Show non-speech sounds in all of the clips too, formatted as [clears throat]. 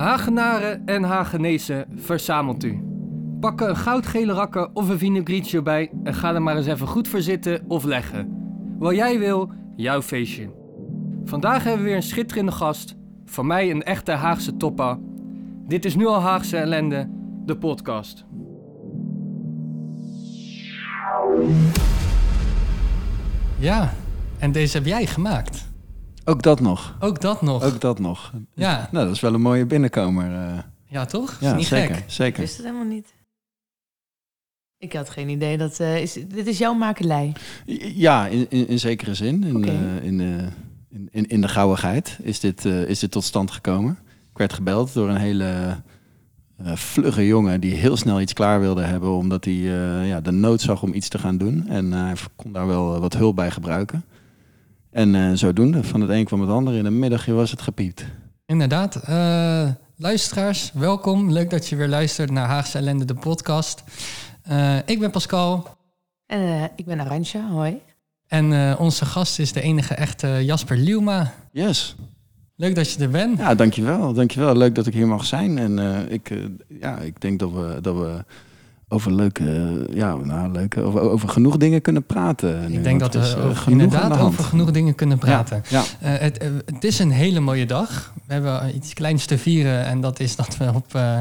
Hagenaren en Hagenezen, verzamelt u. Pak een goudgele rakker of een vinaigretje bij en ga er maar eens even goed voor zitten of leggen. Wat jij wil, jouw feestje. Vandaag hebben we weer een schitterende gast. Van mij een echte Haagse toppa. Dit is nu al Haagse ellende, de podcast. Ja, en deze heb jij gemaakt. Ook dat nog. Ook dat nog. Ook dat nog. Ja. Nou, dat is wel een mooie binnenkomer. eh. Ja, toch? ja, is niet zeker. gek. Ik Zeker. wist het helemaal niet. Ik had geen idee dat... eh, is, dit is jouw makelij. Ja, in, in, in zekere zin. In, Oké. eh, in, eh, in, in, in de gauwigheid is dit, eh, is dit tot stand gekomen. Ik werd gebeld door een hele eh, vlugge jongen die heel snel iets klaar wilde hebben, omdat hij eh, ja, de nood zag om iets te gaan doen. En eh, hij kon daar wel wat hulp bij gebruiken. En eh, zodoende, van het een kwam het ander. In een middagje was het gepiept. Inderdaad. Eh, luisteraars, welkom. Leuk dat je weer luistert naar Haagse Ellende, de podcast. Eh, ik ben Pascal En eh, ik ben Arantja, hoi. en eh, onze gast is de enige echte Jasper Liuma. Yes. Leuk dat je er bent. Ja, dankjewel. Dankjewel. Leuk dat ik hier mag zijn. En eh, ik, ja, ik denk dat we, dat we over leuke, ja, nou, leuke, over, over genoeg dingen kunnen praten. nu, ik denk want dat er is, we eh, inderdaad over genoeg dingen kunnen praten. Ja, Eh, het, eh, het is een hele mooie dag. We hebben iets kleins te vieren. En dat is dat we op, eh,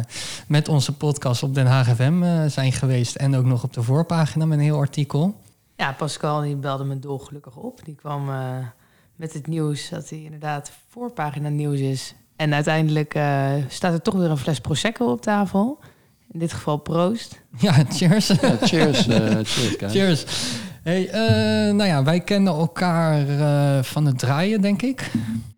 met onze podcast op Den Haag FM eh, zijn geweest. En ook nog op de voorpagina met een heel artikel. Ja, Pascal die belde me dolgelukkig op. Die kwam eh, met het nieuws dat hij inderdaad voorpagina nieuws is. En uiteindelijk eh, staat er toch weer een fles Prosecco op tafel. In dit geval Proost. [laughs] Ja, cheers. ja, cheers. eh, cheers, guys. cheers. Hey, eh, nou ja, wij kennen elkaar eh, van het draaien, denk ik.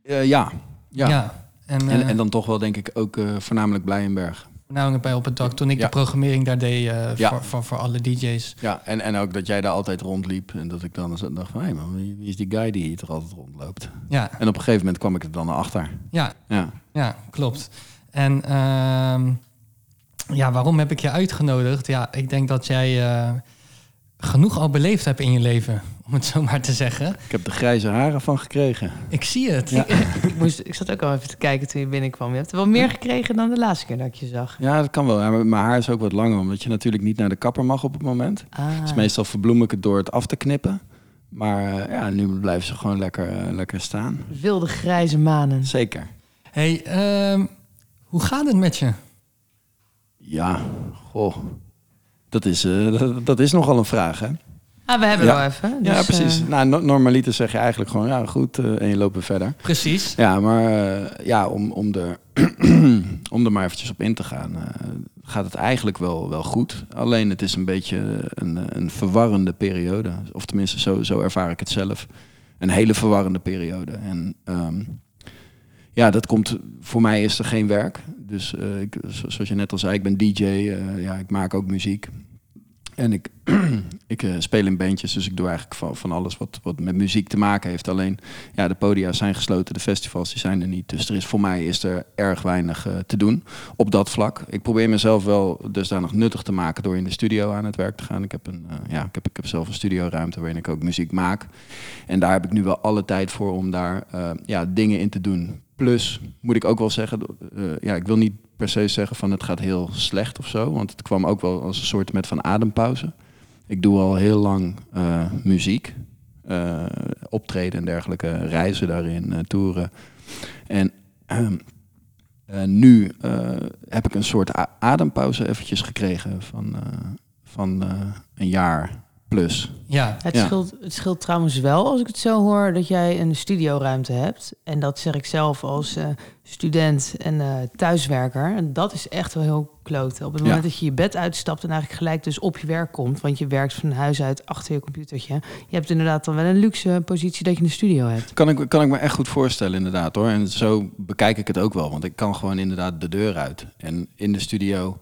Eh, ja. Ja. En, En, en dan toch wel denk ik ook eh, voornamelijk Blijenberg. nou, bij op het dak toen ik Ja. de programmering daar deed eh, Ja. voor, voor, voor alle DJ's. Ja, en, en ook dat jij daar altijd rondliep. En dat ik dan eens dacht van, hé man, wie, wie is die guy die hier toch altijd rondloopt? Ja, En op een gegeven moment kwam ik er dan achter. ja, Ja. Ja, klopt. En ehm, ja, waarom heb ik je uitgenodigd? Ja, ik denk dat jij eh, genoeg al beleefd hebt in je leven, [laughs] om het zo maar te zeggen. Ik heb de grijze haren van gekregen. Ik zie het. Ja. [laughs] ik, moest, ik zat ook al even te kijken toen je binnenkwam. Je hebt er wel meer gekregen dan de laatste keer dat ik je zag. Ja, dat kan wel. Ja, mijn haar is ook wat langer, omdat je natuurlijk niet naar de kapper mag op het moment. Ah. Dus meestal verbloem ik het door het af te knippen. Maar eh, ja, nu blijven ze gewoon lekker, eh, lekker staan. Wilde grijze manen. Zeker. Hey, ehm, hoe gaat het met je? Ja, goh. Dat is, eh, [laughs] dat, dat is nogal een vraag, hè? Ah, we hebben Ja. wel even. ja, dus, precies. eh, nou, no- normaliter zeg je eigenlijk gewoon, ja, goed, eh, en je loopt weer verder. Precies. Ja, maar ja, om, om, er, [clears throat] om er maar eventjes op in te gaan, gaat het eigenlijk wel, wel goed. Alleen het is een beetje een, een verwarrende periode. Of tenminste, zo, zo ervaar ik het zelf. Een hele verwarrende periode. En ehm, ja, dat komt, voor mij is er geen werk. Dus eh, ik, zo- zoals je net al zei, ik ben DJ, eh, ja, ik maak ook muziek. En ik, [clears throat] ik eh, speel in bandjes, dus ik doe eigenlijk van, van alles wat, wat met muziek te maken heeft. Alleen ja, de podia zijn gesloten, de festivals die zijn er niet. Dus er is, voor mij is er erg weinig te doen op dat vlak. Ik probeer mezelf wel dusdanig nuttig te maken door in de studio aan het werk te gaan. Ik heb, een, ja, ik heb, ik heb zelf een studioruimte waarin ik ook muziek maak. En daar heb ik nu wel alle tijd voor om daar ja, dingen in te doen. Plus moet ik ook wel zeggen, eh, ja, ik wil niet per se zeggen van het gaat heel slecht of zo. Want het kwam ook wel als een soort met van adempauze. Ik doe al heel lang eh, muziek. eh, optreden en dergelijke, reizen daarin, toeren. En ehm, eh, nu heb ik een soort adempauze eventjes gekregen van, van een jaar plus. Ja, Het, Ja. scheelt, het scheelt trouwens wel, als ik het zo hoor, dat jij een studioruimte hebt. En dat zeg ik zelf als eh, student en eh, thuiswerker. En dat is echt wel heel kloten. Op het Ja. moment dat je je bed uitstapt en eigenlijk gelijk dus op je werk komt. Want je werkt van huis uit achter je computertje. Je hebt inderdaad dan wel een luxe positie dat je een studio hebt. Kan ik, kan ik me echt goed voorstellen, inderdaad hoor. En zo bekijk ik het ook wel. Want ik kan gewoon inderdaad de deur uit. En in de studio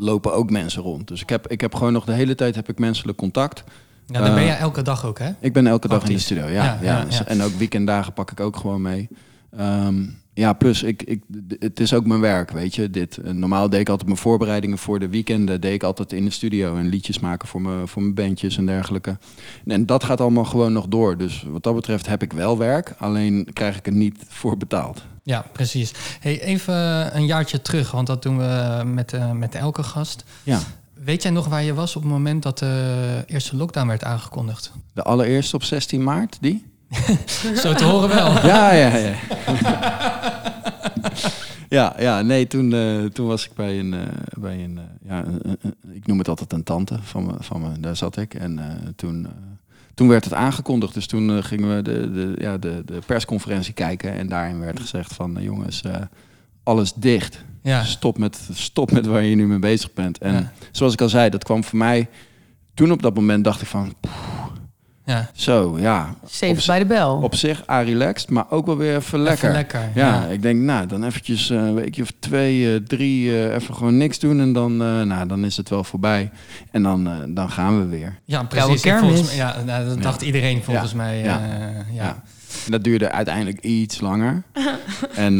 lopen ook mensen rond. Dus ik heb, ik heb gewoon nog de hele tijd heb ik menselijk contact. ja dan ben Eh, je elke dag ook, hè? Ik ben elke dag in de studio, ja. Ja, ja, ja, ja. En ook weekenddagen pak ik ook gewoon mee. Ehm, ja, plus ik, ik, het is ook mijn werk, weet je. Dit, eh, normaal deed ik altijd mijn voorbereidingen voor de weekenden... deed ik altijd in de studio en liedjes maken voor mijn, voor mijn bandjes en dergelijke. En dat gaat allemaal gewoon nog door. Dus wat dat betreft heb ik wel werk, alleen krijg ik er niet voor betaald. Ja, precies. Hey, even een jaartje terug, want dat doen we met, uh, met elke gast. Ja. Weet jij nog waar je was op het moment dat de eerste lockdown werd aangekondigd? De allereerste op 16 maart, die? [laughs] Zo te horen wel. [laughs] Ja, ja, ja. [laughs] ja, ja, nee, toen, uh, toen was ik bij een, uh, bij een, ja, ik noem het altijd een tante van me, van me daar zat ik. En toen, toen werd het aangekondigd, dus toen gingen we de, de, ja, de, de persconferentie kijken. En daarin werd gezegd van, jongens, alles dicht. Ja. Stop, met, stop met waar je nu mee bezig bent. En ja. zoals ik al zei, dat kwam voor mij, toen op dat moment dacht ik van... Ja. Zo, ja. Safe bij de bel. Op zich a relaxed, maar ook wel weer even lekker. Even lekker ja, ik denk, nou, dan eventjes een weekje of twee, uh, drie, uh, even gewoon niks doen en dan, uh, nou, dan is het wel voorbij. En dan, dan gaan we weer. Ja, precies. Ja, volgens mij, ja nou, dat dacht ja. iedereen volgens mij. Ja. ja. En dat duurde uiteindelijk iets langer. [laughs] en,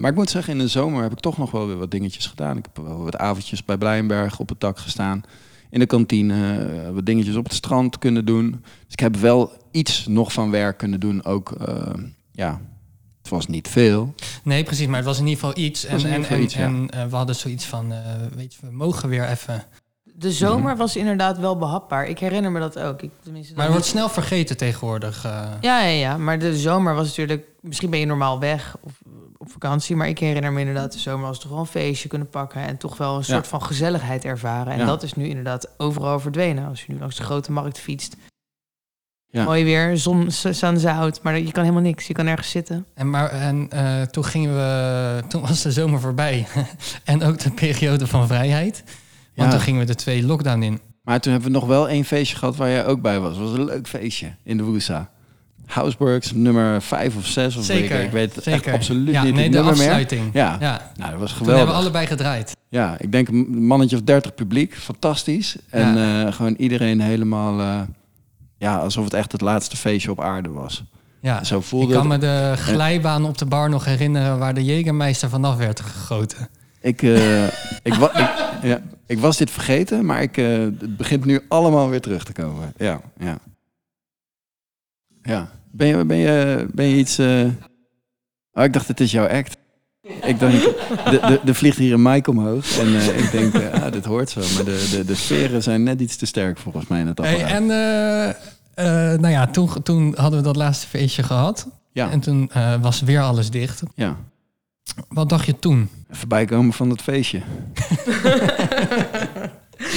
maar ik moet zeggen, in de zomer heb ik toch nog wel weer wat dingetjes gedaan. Ik heb wel wat avondjes bij Blijenberg op het dak gestaan in de kantine, uh, wat dingetjes op het strand kunnen doen. Dus ik heb wel iets nog van werk kunnen doen. Ook, uh, ja, het was niet veel. Nee, precies, maar het was in ieder geval iets. En, en, en, iets, ja. en uh, we hadden zoiets van, weet je, we mogen weer even... De zomer was inderdaad wel behapbaar. Ik herinner me dat ook. Ik, tenminste, maar het wordt snel vergeten tegenwoordig. Ja, ja, ja, maar de zomer was natuurlijk... Misschien ben je normaal weg of op vakantie. Maar ik herinner me inderdaad de zomer als toch wel een feestje kunnen pakken. En toch wel een soort Ja. van gezelligheid ervaren. En Ja. dat is nu inderdaad overal verdwenen. Als je nu langs de grote markt fietst. Ja. Mooi weer, zon, z- sunzout. Maar je kan helemaal niks. Je kan ergens zitten. En, maar, en eh, toen gingen we, toen was de zomer voorbij. [laughs] en ook de periode van vrijheid. Want Ja. toen gingen we de twee lockdown in. Maar toen hebben we nog wel één feestje gehad waar jij ook bij was. Het was een leuk feestje in de Woesa. Houseworks, nummer vijf of zes. Of Zeker, Ik, ik weet het zeker. echt absoluut ja, niet nee, de nummer meer. afsluiting. Ja. ja. Nou, dat was Toen geweldig. hebben we allebei gedraaid. Ja, ik denk een mannetje of dertig publiek. Fantastisch. En eh, gewoon iedereen helemaal... eh, ja, alsof het echt het laatste feestje op aarde was. Ja. Zo Ik voelde kan het. me de glijbaan op de bar nog herinneren waar de Jägermeister vanaf werd gegoten. Ik, eh, [laughs] ik, wa ik, ja, ik was dit vergeten, maar ik, het begint nu allemaal weer terug te komen. Ja, ja. Ja. Ben je, ben je, ben je iets... eh, Oh, ik dacht, het is jouw act. Ik denk, [laughs] de, de, er vliegt hier een mic omhoog. En eh, ik denk, ah, dit hoort zo. Maar de, de, de sferen zijn net iets te sterk volgens mij in het Hey, apparaat. en eh, eh, nou ja, toen, toen hadden we dat laatste feestje gehad. Ja, En toen was weer alles dicht. ja. Wat dacht je toen? Even bijkomen van het feestje. [laughs]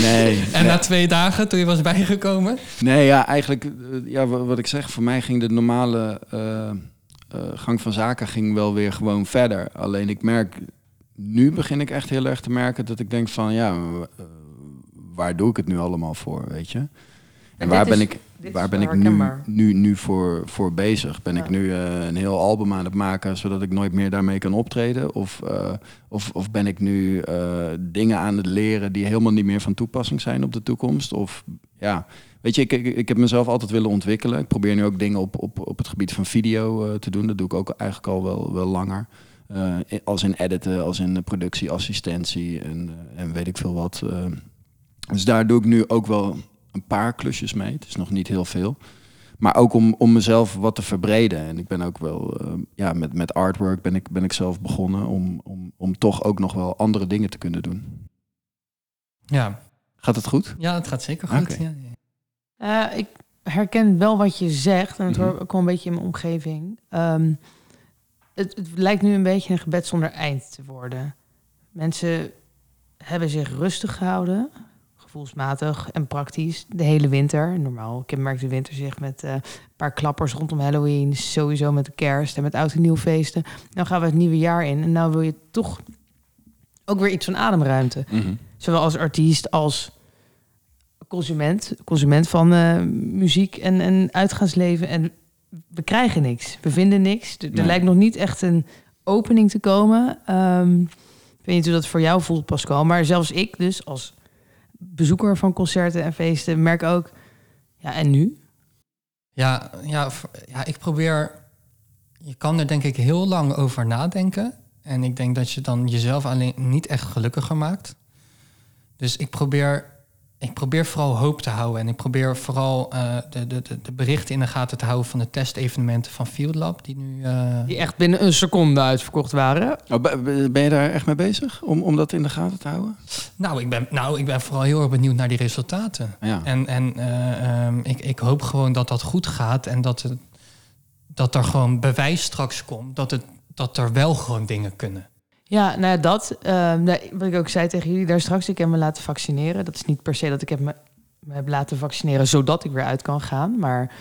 nee. [laughs] En nee. na twee dagen, toen je was bijgekomen? Nee, ja, eigenlijk, eh, ja, wa- wat ik zeg, voor mij ging de normale eh, eh, gang van zaken ging wel weer gewoon verder. Alleen ik merk, nu begin ik echt heel erg te merken dat ik denk van, ja, waar doe ik het nu allemaal voor, weet je? En En waar ben is- ik, waar ben ik nu, nu, nu voor, voor bezig? Ben Ja. ik nu eh, een heel album aan het maken zodat ik nooit meer daarmee kan optreden? Of, eh, of, of ben ik nu eh, dingen aan het leren die helemaal niet meer van toepassing zijn op de toekomst? Of ja, weet je, ik, ik, ik heb mezelf altijd willen ontwikkelen. Ik probeer nu ook dingen op, op, op het gebied van video te doen. Dat doe ik ook eigenlijk al wel, wel langer. Als in editen, als in productieassistentie en, en weet ik veel wat. dus daar doe ik nu ook wel een paar klusjes mee. Het is nog niet heel veel. Maar ook om, om mezelf wat te verbreden. En ik ben ook wel, eh, ja, met, met artwork ben ik, ben ik zelf begonnen om, om, om toch ook nog wel andere dingen te kunnen doen. Ja, Gaat het goed? ja het gaat zeker goed. Ja, ja. Eh, ik herken wel wat je zegt. En het Mhm. hoor ik ook wel een beetje in mijn omgeving. Ehm, het, het lijkt nu een beetje een gebed zonder eind te worden. Mensen hebben zich rustig gehouden. Gevoelsmatig en praktisch. De hele winter. Normaal kenmerkt de winter zich met eh, een paar klappers rondom Halloween. Sowieso met de kerst en met oud en nieuw feesten. Nou gaan we het nieuwe jaar in. En nou wil je toch ook weer iets van ademruimte. Zowel als artiest als consument. Consument van eh, muziek en, en uitgaansleven. En we krijgen niks. We vinden niks. Er, er Nee. lijkt nog niet echt een opening te komen. Ehm, ik weet niet hoe dat voor jou voelt, Pascal. Maar zelfs ik dus als bezoeker van concerten en feesten... merk ook... Ja, en nu? Ja, ja, ja, ik probeer. Je kan er denk ik heel lang over nadenken. En ik denk dat je dan jezelf alleen niet echt gelukkiger maakt. Dus ik probeer. Ik probeer vooral hoop te houden. En ik probeer vooral eh, de, de, de, de berichten in de gaten te houden van de testevenementen van Field Lab. Die nu. eh, Die echt binnen een seconde uitverkocht waren. Oh, ben ben je daar echt mee bezig om, om dat in de gaten te houden? nou, ik ben, nou, ik ben vooral heel erg benieuwd naar die resultaten. Ja. En, en eh, ehm, ik, ik hoop gewoon dat dat goed gaat en dat, het, dat er gewoon bewijs straks komt dat, het, dat er wel gewoon dingen kunnen. Ja, nou ja, dat. ehm, wat ik ook zei tegen jullie daar straks, ik heb me laten vaccineren. Dat is niet per se dat ik heb me, me heb laten vaccineren zodat ik weer uit kan gaan. Maar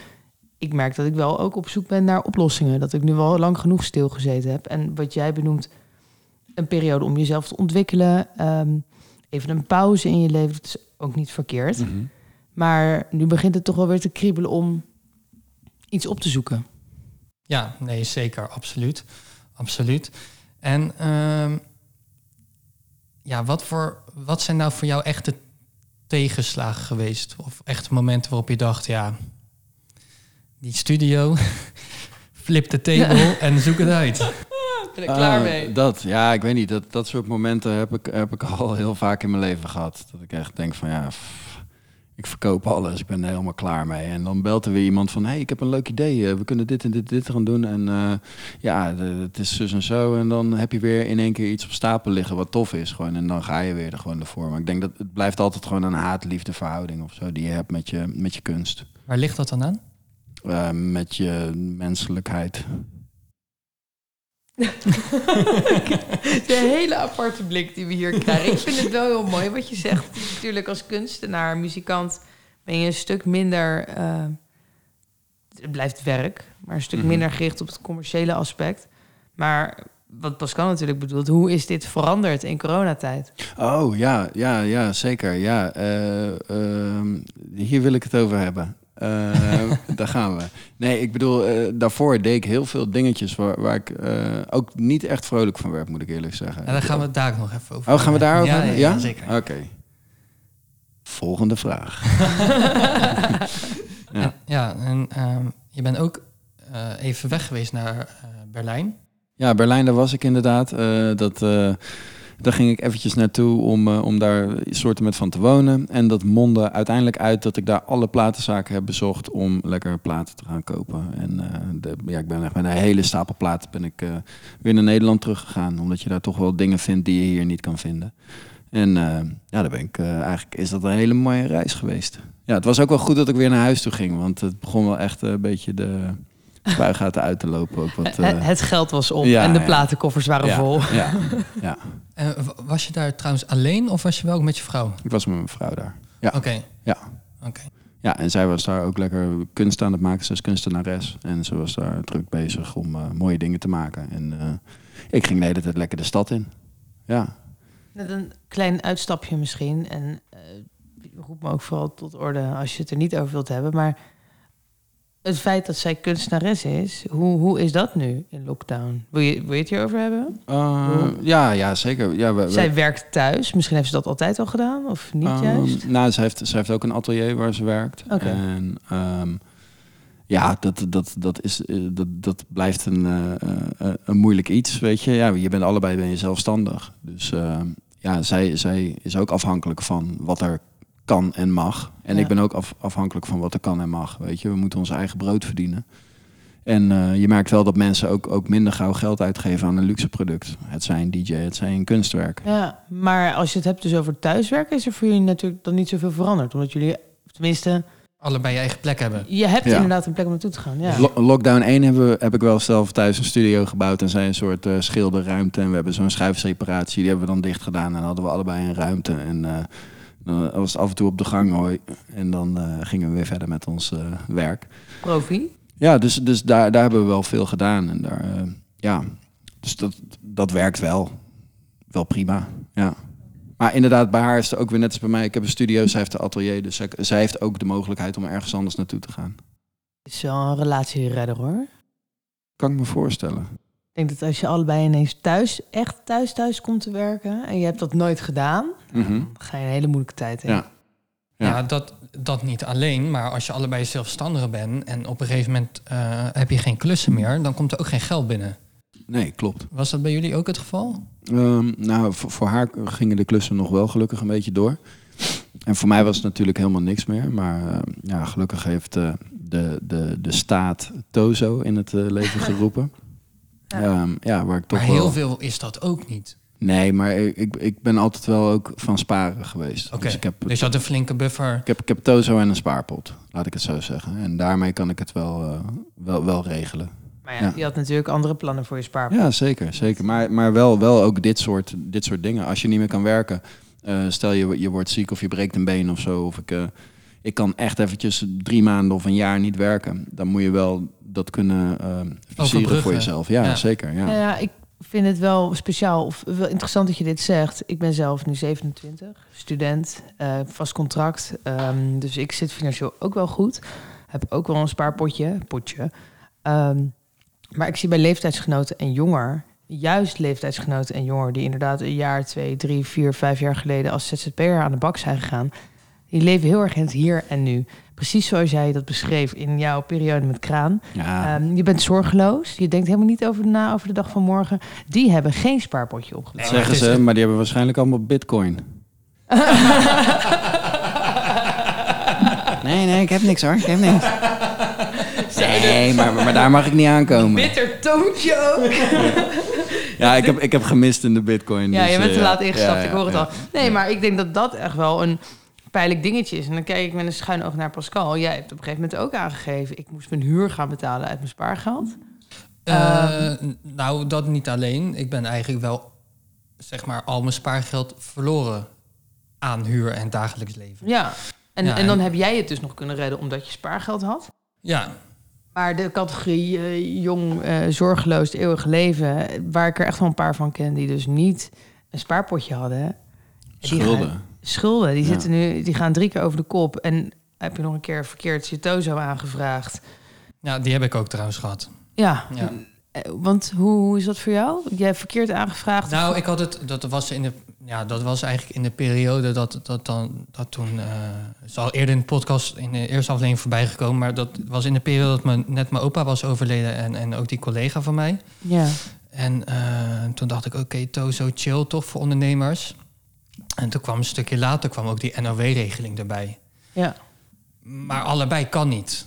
ik merk dat ik wel ook op zoek ben naar oplossingen. Dat ik nu wel lang genoeg stilgezeten heb. En wat jij benoemt, een periode om jezelf te ontwikkelen. ehm, even een pauze in je leven, dat is ook niet verkeerd. Mhm. Maar nu begint het toch wel weer te kriebelen om iets op te zoeken. Ja, nee, zeker, absoluut. Absoluut. En ehm, ja, wat, voor, wat zijn nou voor jou echte tegenslagen geweest? Of echte momenten waarop je dacht, ja, die studio, [laughs] flip de table en zoek het uit. [laughs] Ben ik Ah, Dat, ja, ik weet niet. Dat, dat soort momenten heb ik, heb ik al heel vaak in mijn leven gehad. Dat ik echt denk van ja, pff, ik verkoop alles. Ik ben er helemaal klaar mee. En dan belt er weer iemand van, hey, ik heb een leuk idee. eh, We kunnen dit en dit, dit gaan doen. En eh, ja, het is zus en zo. En dan heb je weer in één keer iets op stapel liggen wat tof is. Gewoon. En dan ga je weer er gewoon ervoor. Maar ik denk dat het blijft altijd gewoon een haat-liefde verhouding of zo die je hebt met je, met je kunst. Waar ligt dat dan aan? Eh, met je menselijkheid. De hele aparte blik die we hier krijgen. Ik vind het wel heel mooi wat je zegt. Natuurlijk als kunstenaar, muzikant ben je een stuk minder... eh, het blijft werk, maar een stuk Mhm. minder gericht op het commerciële aspect. Maar wat Pascal natuurlijk bedoelt, hoe is dit veranderd in coronatijd? Oh ja, ja, ja, zeker. Ja, eh, ehm, hier wil ik het over hebben. Eh, [laughs] daar gaan we. Nee, ik bedoel, eh, daarvoor deed ik heel veel dingetjes waar, waar ik eh, ook niet echt vrolijk van werd, moet ik eerlijk zeggen. En dan gaan we het daar nog even over Oh, gaan we daarover ja? Ja, Ja? zeker. Oké. Volgende vraag. [laughs] Ja. En, ja, en ehm, je bent ook even weg geweest naar Berlijn. Ja, Berlijn, daar was ik inderdaad. Dat, daar ging ik eventjes naartoe om, eh, om daar soorten met van te wonen. En dat mondde uiteindelijk uit dat ik daar alle platenzaken heb bezocht om lekker platen te gaan kopen. En eh, de, ja, ik ben echt met een hele stapel platen ben ik eh, weer naar Nederland teruggegaan. Omdat je daar toch wel dingen vindt die je hier niet kan vinden. En ja, daar ben ik, eigenlijk is dat een hele mooie reis geweest. Ja, het was ook wel goed dat ik weer naar huis toe ging. Want het begon wel echt een beetje de [laughs] spuigaten uit te lopen. Ook wat, eh, Het geld was op ja, en de ja. platenkoffers waren ja, vol. Ja, [laughs] ja, Eh, was je daar trouwens alleen of was je wel ook met je vrouw? ik was met mijn vrouw daar. Ja. Oké. Ja. Oké. Ja, en zij was daar ook lekker kunst aan het maken. Ze is kunstenares. En ze was daar druk bezig om eh, mooie dingen te maken. En eh, ik ging de hele tijd lekker de stad in. Ja. Met een klein uitstapje misschien. En eh roep me ook vooral tot orde als je het er niet over wilt hebben. Maar het feit dat zij kunstenares is, hoe, hoe is dat nu in lockdown? Wil je, wil je het hierover hebben? Eh, ja, ja, zeker. Ja, we, we- Zij werkt thuis. Misschien heeft ze dat altijd al gedaan, of niet Ehm, juist? Nou, ze heeft, ze heeft ook een atelier waar ze werkt. Oké. En ehm, ja, dat, dat, dat, is, eh, dat, dat blijft een, eh, een moeilijk iets, weet je. Ja, je bent allebei ben je zelfstandig. Dus ehm, ja, zij, zij is ook afhankelijk van wat er kan en mag. En Ja. ik ben ook af, afhankelijk van wat er kan en mag, weet je. We moeten ons eigen brood verdienen. En eh, je merkt wel dat mensen ook, ook minder gauw geld uitgeven aan een luxe product. Het zijn DJ, het zijn een kunstwerk. Ja, maar als je het hebt dus over thuiswerken, is er voor jullie natuurlijk dan niet zoveel veranderd. Omdat jullie, tenminste, Allebei je eigen plek hebben. je hebt Ja. inderdaad een plek om naartoe te gaan. Ja. Lo- Lockdown 1 hebben we, heb ik wel zelf thuis een studio gebouwd en zijn een soort eh, schilderruimte. En we hebben zo'n schuifseparatie, die hebben we dan dicht gedaan. En hadden we allebei een ruimte. En eh, dan was het af en toe op de gang hoi. En dan eh, gingen we weer verder met ons eh, werk. Profi. Ja, dus, dus daar, daar hebben we wel veel gedaan. En daar, eh, ja, dus dat, dat werkt wel. Wel prima, ja. Maar inderdaad, bij haar is het ook weer net als bij mij. Ik heb een studio, zij heeft een atelier. Dus zij, zij heeft ook de mogelijkheid om ergens anders naartoe te gaan. Het is wel een relatieredder hoor. Kan ik me voorstellen. Ik denk dat als je allebei ineens thuis, echt thuis thuis komt te werken en je hebt dat nooit gedaan, Mhm. dan ga je een hele moeilijke tijd in. Ja. Ja, Ja. dat, dat niet alleen, maar als je allebei zelfstandig bent en op een gegeven moment eh, heb je geen klussen meer, dan komt er ook geen geld binnen. Nee, klopt. Was dat bij jullie ook het geval? Ehm, nou, voor, voor haar gingen de klussen nog wel gelukkig een beetje door. en voor mij was het natuurlijk helemaal niks meer. Maar eh, ja, gelukkig heeft eh, de, de, de staat Tozo in het eh, leven geroepen. Ja. ja. ja, waar ik toch Maar wel... heel veel is dat ook niet. Nee, maar ik, ik, ik ben altijd wel ook van sparen geweest. Dus ik heb, Dus je had een flinke buffer. ik, heb, ik heb Tozo en een spaarpot, laat ik het zo zeggen. En daarmee kan ik het wel, eh, wel, wel regelen. Maar ja, Ja. je had natuurlijk andere plannen voor je spaarpot. Ja, zeker. zeker. Maar, maar wel, wel ook dit soort, dit soort dingen. Als je niet meer kan werken, eh, stel je, je wordt ziek of je breekt een been of zo. Of ik, eh, ik kan echt eventjes drie maanden of een jaar niet werken. Dan moet je wel dat kunnen versieren Overbruggen. voor jezelf. Ja, Ja. zeker. Ja. Ja, ik vind het wel speciaal of wel interessant dat je dit zegt. Ik ben zelf nu 27, student, eh, vast contract. ehm, dus ik zit financieel ook wel goed. Heb ook wel een spaarpotje, potje. Ehm, maar ik zie bij leeftijdsgenoten en jonger, juist leeftijdsgenoten en jonger, die inderdaad een jaar, twee, drie, vier, vijf jaar geleden als ZZP'er aan de bak zijn gegaan, die leven heel erg in het hier en nu. Precies zoals jij dat beschreef in jouw periode met kraan. Ja. Ehm, je bent zorgeloos. Je denkt helemaal niet over na over de dag van morgen. Die hebben geen spaarpotje opgezet. Nee, zeggen ze, maar die hebben waarschijnlijk allemaal bitcoin. [laughs] nee, nee, ik heb niks hoor. Ik heb niks. Nee, maar, maar daar mag ik niet aankomen. Bitter toontje ook. Ja, ik heb, ik heb gemist in de bitcoin. Ja, dus, je bent eh, te laat ja, ingestapt. ja, ik hoor het ja. al. Nee, maar ik denk dat dat echt wel een pijnlijk dingetje is. En dan kijk ik met een schuin oog naar Pascal. Jij hebt op een gegeven moment ook aangegeven... ik moest mijn huur gaan betalen uit mijn spaargeld. Eh, Ehm. nou, dat niet alleen. Ik ben eigenlijk wel, zeg maar, al mijn spaargeld verloren aan huur en dagelijks leven. Ja. En, Ja, en dan en- heb jij het dus nog kunnen redden omdat je spaargeld had. Ja, Maar de categorie eh, jong, eh, zorgeloos, het eeuwige leven... waar ik er echt wel een paar van ken... die dus niet een spaarpotje hadden... die gaan- Schulden. Schulden. Die, Ja. zitten nu, die gaan drie keer over de kop. En heb je nog een keer verkeerd je tozo aangevraagd. ja, die heb ik ook trouwens gehad. Ja, Ja. Eh, want hoe, hoe is dat voor jou? Jij hebt verkeerd aangevraagd? Nou, ik had het, dat was in de, ja, dat was eigenlijk in de periode dat, dat dan, dat toen, eh is al eerder in de podcast in de eerste aflevering voorbij gekomen, maar dat was in de periode dat mijn, net mijn opa was overleden en, en ook die collega van mij. Ja. En eh, toen dacht ik, oké, Tozo chill toch voor ondernemers. En toen kwam een stukje later kwam ook die NOW-regeling erbij. Ja. Maar allebei kan niet.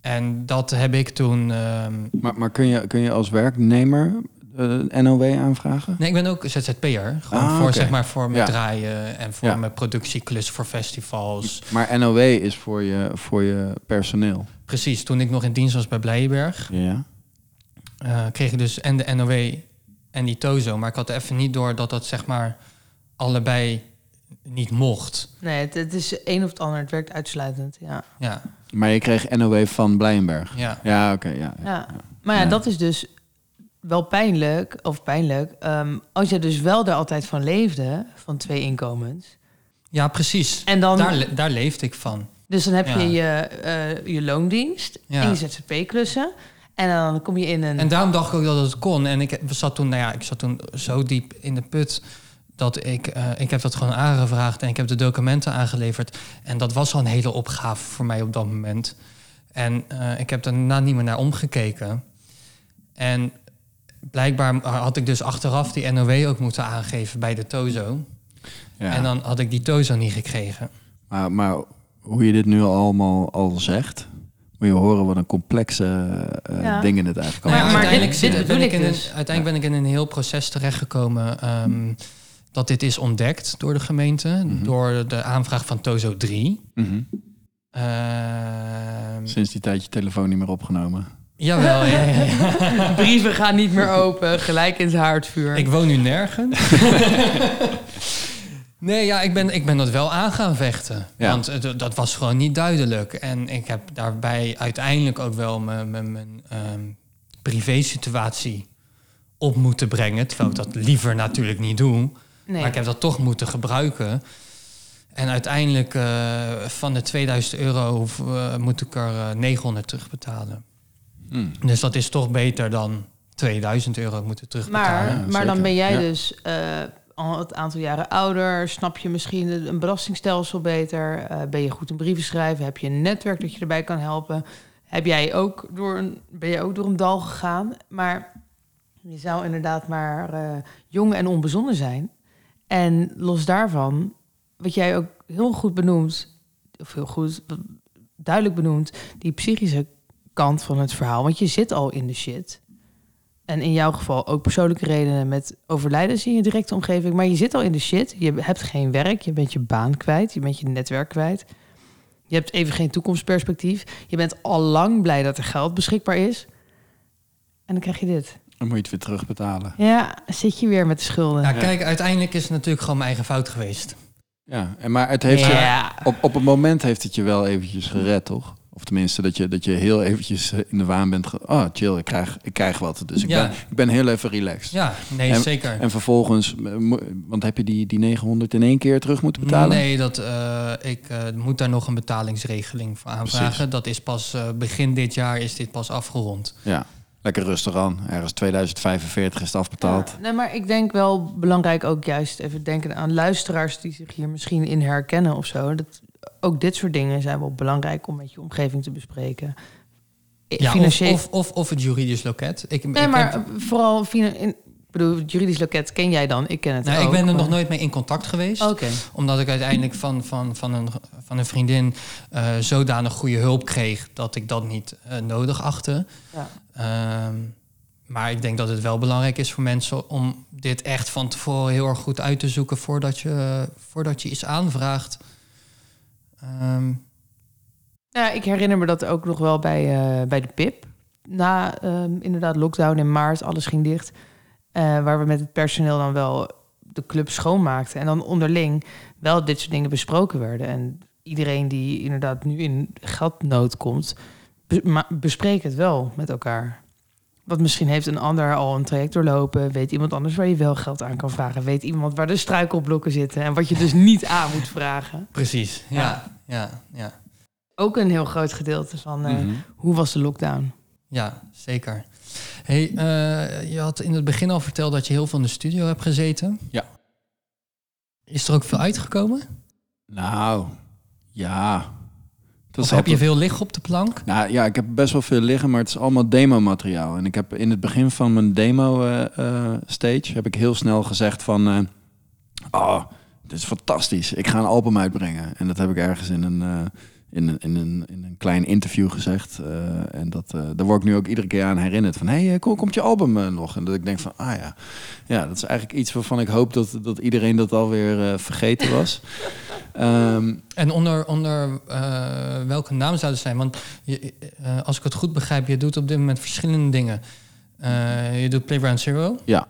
En dat heb ik toen. ehm, Maar, maar kun, je, kun je als werknemer eh, NOW aanvragen? Nee, ik ben ook ZZP'er. Gewoon Ah, voor, zeg maar, voor mijn Ja. draaien en voor Ja. mijn productieklus voor festivals. Maar NOW is voor je, voor je personeel. Precies, toen ik nog in dienst was bij Blijenberg, Ja. eh, kreeg ik dus en de NOW en die Tozo. Maar ik had even niet door dat dat zeg maar allebei niet mocht. Nee, het, het is een of het ander. Het werkt uitsluitend. Ja. Ja, Maar je kreeg NOW van Blijenberg. ja. Ja, oké. ja, ja. ja. Maar ja, Ja. dat is dus wel pijnlijk. Of pijnlijk. ehm, als je dus wel er altijd van leefde. Van twee inkomens. ja precies. En dan... Daar, le- daar leefde ik van. Dus dan heb Ja. je je, eh, je loondienst Ja. en je ZZP-klussen. En dan kom je in een... En daarom dacht ik ook dat het kon. En ik zat toen, nou ja, ik zat toen zo diep in de put dat ik, eh, ik heb dat gewoon aangevraagd en ik heb de documenten aangeleverd. En dat was al een hele opgave voor mij op dat moment. En eh, ik heb daarna niet meer naar omgekeken. En blijkbaar had ik dus achteraf die NOW ook moeten aangeven bij de Tozo. Ja. En dan had ik die Tozo niet gekregen. Maar, maar hoe je dit nu allemaal al zegt, moet je horen wat een complexe eh, Ja. dingen het eigenlijk Maar- al Nou ja, maar uiteindelijk, dit- bedoel ik ik in een, dus. uiteindelijk ben ik in een heel proces terechtgekomen. ehm dat dit is ontdekt door de gemeente. Mhm. Door de aanvraag van Tozo 3. Mhm. Ehm, Sinds die tijd je telefoon niet meer opgenomen. jawel, ja, ja, ja. [laughs] Brieven gaan niet meer open. Gelijk in het haardvuur. Ik woon nu nergens. [laughs] nee, ja, ik ben, ik ben dat wel aan gaan vechten. Ja. Want het- dat was gewoon niet duidelijk. En ik heb daarbij uiteindelijk ook wel mijn, mijn, mijn ehm, privé-situatie op moeten brengen. Terwijl ik dat liever natuurlijk niet doe. Nee. Maar ik heb dat toch moeten gebruiken. En uiteindelijk eh, van de 2000 euro hoef- eh, moet ik er eh, 900 terugbetalen. Hmm. Dus dat is toch beter dan 2000 euro moeten terugbetalen. Maar, Ja, maar dan ben jij Ja. dus eh, al het aantal jaren ouder. Snap je misschien een belastingstelsel beter? Eh, ben je goed in brieven schrijven? Heb je een netwerk dat je erbij kan helpen? Heb jij ook door een, ben je ook door een dal gegaan? Maar je zou inderdaad maar eh, jong en onbezonnen zijn. En los daarvan wat jij ook heel goed benoemt, of heel goed, duidelijk benoemt, die psychische kant van het verhaal. Want je zit al in de shit. En in jouw geval ook persoonlijke redenen met overlijdens in je directe omgeving. Maar je zit al in de shit. Je hebt geen werk. Je bent je baan kwijt. Je bent je netwerk kwijt. Je hebt even geen toekomstperspectief. Je bent al lang blij dat er geld beschikbaar is. En dan krijg je dit. Dan moet je het weer terugbetalen. Ja, zit je weer met de schulden. Ja, kijk, uiteindelijk is het natuurlijk gewoon mijn eigen fout geweest. Ja, en maar het heeft je, op, op een moment heeft het je wel eventjes gered, toch? Of tenminste, dat je, dat je heel eventjes eh, in de waan bent. Ge oh, chill, ik krijg, ik krijg wat. Dus ik, Ja. ben, ik ben heel even relaxed. Ja, nee, En- zeker. En vervolgens, eh, want heb je die, die 900 in één keer terug moeten betalen? Nee, dat, eh, ik eh, moet daar nog een betalingsregeling voor aanvragen. Precies. Dat is pas eh, begin dit jaar is dit pas afgerond. Ja, lekker rustig aan. Ergens 2045 is het afbetaald. Ja, nee, maar ik denk wel belangrijk ook juist even denken aan luisteraars die zich hier misschien in herkennen of zo. Dat, ook dit soort dingen zijn wel belangrijk om met je omgeving te bespreken. Ja, of, Financieel. of, of, of het juridisch loket. Ik, nee, ik, maar heb- vooral in, ik bedoel, het juridisch loket ken jij dan? Ik ken het nou, ook. ik ben er maar- nog nooit mee in contact geweest. Oké. Omdat ik uiteindelijk van, van, van, een, van een vriendin eh, zodanig goede hulp kreeg dat ik dat niet eh, nodig achtte. Ja. Ehm, maar ik denk dat het wel belangrijk is voor mensen om dit echt van tevoren heel erg goed uit te zoeken voordat je, voordat je iets aanvraagt. Ehm, Ja, ik herinner me dat ook nog wel bij, eh, bij de PIP. Na ehm, inderdaad lockdown in maart, alles ging dicht. Eh, waar we met het personeel dan wel de club schoonmaakten. En dan onderling wel dit soort dingen besproken werden. En iedereen die inderdaad nu in geldnood komt, bespreek het wel met elkaar. Want misschien heeft een ander al een traject doorlopen. Weet iemand anders waar je wel geld aan kan vragen. Weet iemand waar de struikelblokken zitten. En wat je dus niet aan moet vragen. precies, ja. Ja. ja, ja, Ook een heel groot gedeelte van eh, Mhm. hoe was de lockdown. ja, zeker. Hey, eh, je had in het begin al verteld dat je heel veel in de studio hebt gezeten. Ja. Is er ook veel uitgekomen? Nou, ja. Dat heb je veel liggen op de plank? Nou ja, ik heb best wel veel liggen, maar het is allemaal demo-materiaal. En ik heb in het begin van mijn demo-stage heb ik heel snel gezegd van... eh, oh, dit is fantastisch. Ik ga een album uitbrengen. En dat heb ik ergens in een, eh, in een, in een, in een klein interview gezegd. Eh, en dat, eh, daar word ik nu ook iedere keer aan herinnerd. Van, hé, hey, kom, komt je album eh, nog? En dat ik denk van, ah ja. Ja, dat is eigenlijk iets waarvan ik hoop dat, dat iedereen dat alweer eh, vergeten was. [laughs] Ehm, En onder, onder eh, welke naam zou het zijn? Want je, eh, als ik het goed begrijp, je doet op dit moment verschillende dingen. Eh, je doet Playground Zero. Ja.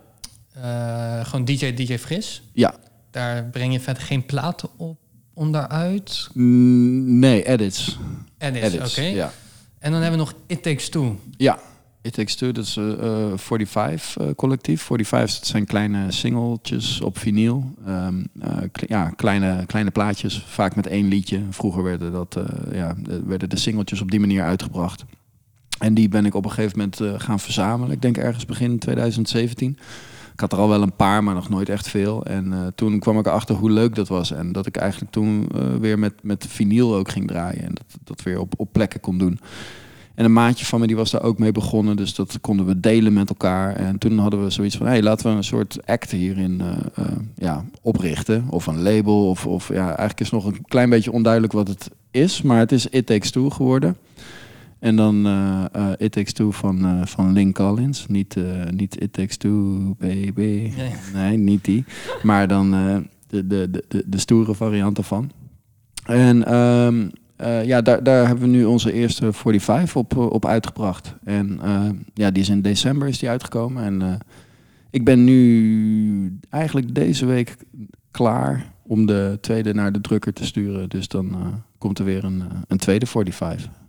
Eh, gewoon DJ, DJ Fris. Ja. Daar breng je verder geen platen op onderuit. mm, nee, edits. Edits, Edits, oké. ja. En dan hebben we nog It Takes Two. Ja, It Takes Two, dat is eh eh, 45 eh, collectief. 45 dat zijn kleine singeltjes op vinyl. Ehm, eh, kle- ja, kleine, kleine plaatjes, vaak met één liedje. Vroeger werden, dat, eh, ja, de- werden de singeltjes op die manier uitgebracht. En die ben ik op een gegeven moment eh, gaan verzamelen. Ik denk ergens begin 2017. Had er al wel een paar, maar nog nooit echt veel. En eh, toen kwam ik erachter hoe leuk dat was. En dat ik eigenlijk toen eh, weer met, met vinyl ook ging draaien. En dat, dat weer op, op plekken kon doen. En een maatje van me die was daar ook mee begonnen. Dus dat konden we delen met elkaar. En toen hadden we zoiets van... hey, laten we een soort act hierin eh, ja, oprichten. Of een label. Of, of ja, eigenlijk is nog een klein beetje onduidelijk wat het is. Maar het is It Takes Two geworden. En dan eh, It Takes Two van, eh, van Link Collins. Niet, niet It Takes Two, baby. Ja. Nee, niet die. Maar dan de, de, de, de, stoere variant ervan. En ehm, eh, ja, daar, daar hebben we nu onze eerste 45 op, op uitgebracht. En ja, die is in december is die uitgekomen. En ik ben nu eigenlijk deze week klaar om de tweede naar de drukker te sturen. Dus dan komt er weer een, een tweede 45.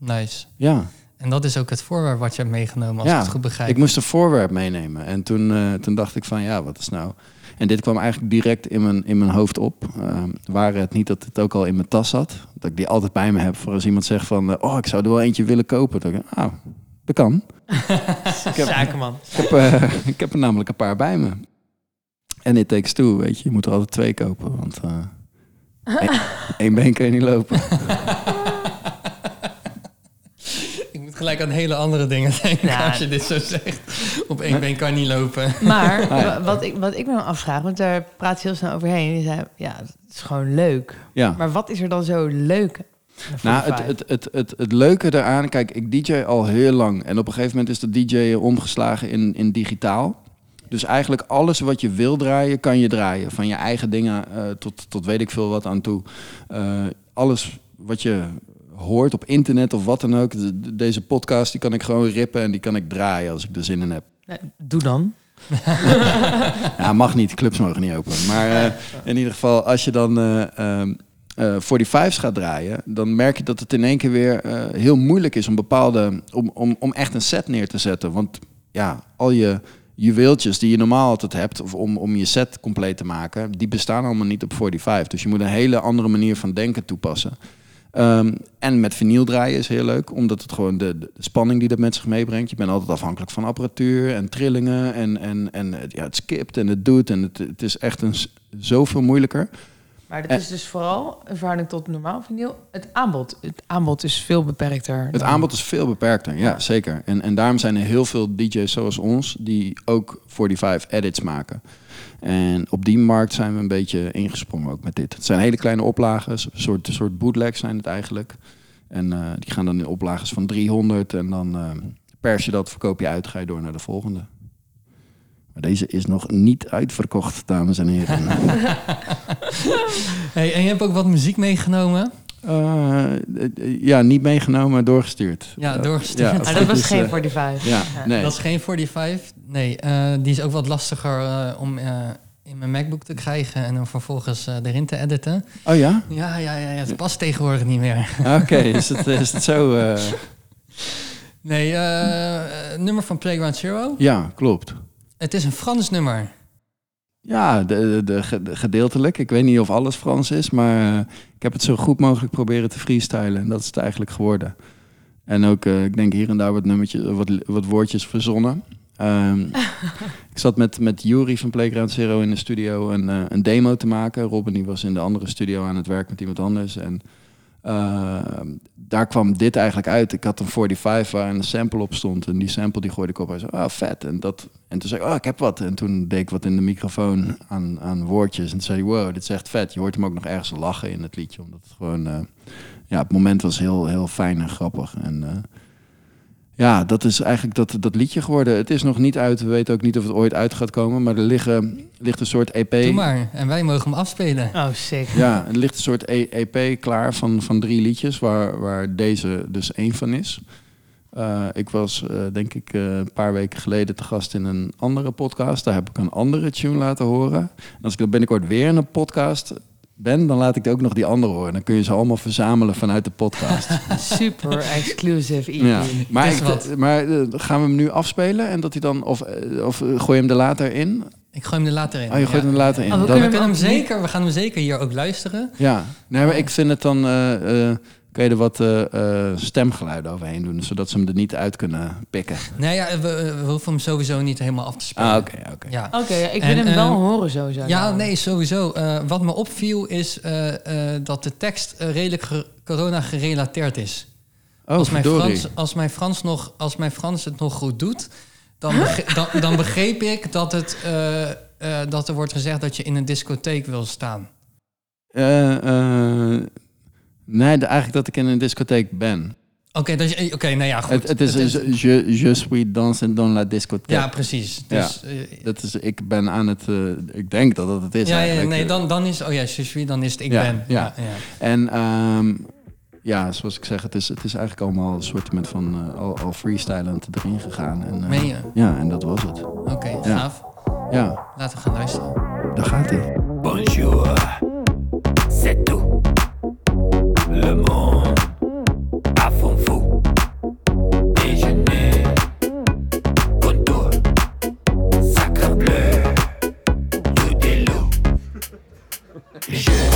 Nice. Ja. En dat is ook het voorwerp wat je hebt meegenomen, als Ja, ik het goed begrijp. Ik moest een voorwerp meenemen. En toen, eh, toen dacht ik van ja, wat is nou... En dit kwam eigenlijk direct in mijn, in mijn hoofd op. Uh, waren het niet dat het ook al in mijn tas zat. Dat ik die altijd bij me heb voor als iemand zegt van... eh, oh, ik zou er wel eentje willen kopen. Dan denk ik, oh, dat kan. [laughs] ik, heb, Zakenman. ik, heb, eh, ik heb er namelijk een paar bij me. En it takes two, weet je. Je moet er altijd twee kopen. Want eh, [laughs] één- één been kun je niet lopen. [laughs] gelijk aan hele andere dingen [laughs] denken Ja. als je dit zo zegt. Op één been kan niet lopen. Maar [laughs] wat, ik, wat ik me dan afvraag, want daar praat je heel snel overheen. Je zei, ja, het is gewoon leuk. Ja. Maar wat is er dan zo leuk? Nou, 45? het, het, het, het, het leuke daaraan, kijk, ik DJ al heel lang. En op een gegeven moment is dat DJ omgeslagen in, in digitaal. Dus eigenlijk alles wat je wil draaien, kan je draaien. Van je eigen dingen eh, tot, tot weet ik veel wat aan toe. Eh, alles wat je hoort op internet of wat dan ook. de- de- deze podcast, die kan ik gewoon rippen en die kan ik draaien als ik er zin in heb. Doe dan. [laughs] Ja, mag niet. Clubs mogen niet open. Maar eh, in ieder geval, als je dan eh ehm, eh, 45's gaat draaien, dan merk je dat het in één keer weer heel moeilijk is om bepaalde, om, om, om echt een set neer te zetten. Want ja, al je juweeltjes die je normaal altijd hebt, of om, om je set compleet te maken, die bestaan allemaal niet op 45. Dus je moet een hele andere manier van denken toepassen. Ehm, en met vinyl draaien is heel leuk, omdat het gewoon de, de spanning die dat met zich meebrengt. Je bent altijd afhankelijk van apparatuur en trillingen. En, en, en het- ja, het skipt en het doet. En het, het is echt een, zoveel moeilijker. Maar dat is dus vooral een verhouding tot normaal vinyl. Het aanbod. Het aanbod is veel beperkter. Het aanbod is veel beperkter, ja, zeker. En, en daarom zijn er heel veel DJ's zoals ons die ook 45 edits maken. En op die markt zijn we een beetje ingesprongen ook met dit. Het zijn hele kleine oplagen, een soort, een soort bootlegs zijn het eigenlijk. En eh, die gaan dan in oplages van 300 en dan eh, pers je dat, verkoop je uit, ga je door naar de volgende. Maar deze is nog niet uitverkocht, dames en heren. [laughs] [laughs] Hey, en je hebt ook wat muziek meegenomen. Eh, eh, ja, niet meegenomen, maar doorgestuurd. Ja, Eh, doorgestuurd. ja, Maar als [laughs] dat was is, geen eh, 45. Ja, nee. Dat is geen 45. Nee, eh, die is ook wat lastiger eh, om eh, in mijn MacBook te krijgen en dan vervolgens erin te editen. Oh ja? Ja, ja, ja, ja, het past tegenwoordig niet meer. [laughs] Oké, is, het, is het zo? eh? Nee, nummer van Playground Zero. Ja, klopt. Het is een Frans nummer. Ja, de, de, ge- de- gedeeltelijk. Ik weet niet of alles Frans is, maar eh, ik heb het zo goed mogelijk proberen te freestylen. En dat is het eigenlijk geworden. En ook, eh, ik denk hier en daar wat, nummertjes, wat, wat woordjes verzonnen. Ehm, [laughs] ik zat met, met Jury van Playground Zero in de studio een, eh, een demo te maken. Robin die was in de andere studio aan het werk met iemand anders. En eh, daar kwam dit eigenlijk uit. Ik had een 45 waar een sample op stond. En die sample die gooide ik op. Hij zei, ah, vet. En, dat, en toen zei ik, oh, ik heb wat. En toen deed ik wat in de microfoon aan, aan woordjes. En toen zei hij, wow, dit is echt vet. Je hoort hem ook nog ergens lachen in het liedje. Omdat het gewoon... eh, ja, het moment was heel, heel fijn en grappig. En eh, ja, dat is eigenlijk dat, dat liedje geworden. Het is nog niet uit. We weten ook niet of het ooit uit gaat komen. Maar er liggen, ligt een soort EP. Doe maar. En wij mogen hem afspelen. Oh, sick. Ja, er ligt een soort E- EP klaar van, van drie liedjes, waar, waar deze dus één van is. Eh, ik was, eh, denk ik, eh, een paar weken geleden te gast in een andere podcast. Daar heb ik een andere tune laten horen. En als ik dan binnenkort weer in een podcast ben, dan laat ik ook nog die andere horen. Dan kun je ze allemaal verzamelen vanuit de podcast. [laughs] Super exclusive EP. ja. Maar, ik- wat. maar eh, gaan we hem nu afspelen en dat hij dan, of, eh, of eh, gooi je hem er later in? Ik gooi hem er later in. Oh, je gooit Ja. hem er later in. Oh, we Dan- We kunnen kunnen hem zeker, we gaan hem zeker hier ook luisteren. Ja, nee, maar ik vind het dan. eh eh, kun je er wat eh, eh, stemgeluiden overheen doen, zodat ze hem er niet uit kunnen pikken. Nee, ja, we, we hoeven hem sowieso niet helemaal af te spelen. Ah, oké, oké. Ja. Oké, ja, ik En, wil hem wel horen sowieso. Ja, nou. nee, sowieso. Eh, wat me opviel is eh, eh, dat de tekst eh, redelijk ge- corona gerelateerd is. Oh, als, mijn verdorie. Frans, als, mijn Frans nog, als mijn Frans het nog goed doet, dan, bege- dan, dan begreep ik dat, het, eh, eh, dat er wordt gezegd dat je in een discotheek wil staan. Eh, eh, nee, de- eigenlijk dat ik in een discotheek ben. Oké, je- oké, nou ja, goed. Het, het is je, je, je suis dansen dans la discothèque. ja, precies. Dus, eh, Dat is, ik ben aan het, eh, ik denk dat dat het is ja, ja, eigenlijk. nee, dan, dan is, oh ja, je suis, dan is het ik Ja, ben. ja. ja. En ehm, ja, zoals ik zeg, het is, het is eigenlijk allemaal een soort met van eh, al, al freestylend erin gegaan. En, eh, Meen je? Ja, en dat was het. Oké, Ja. gaaf. Ja, Laten we gaan luisteren. daar gaat hij. Bonjour, c'est tout. Le monde à fond fou. Déjeuner, contour, sacre bleu, loup des loups. Je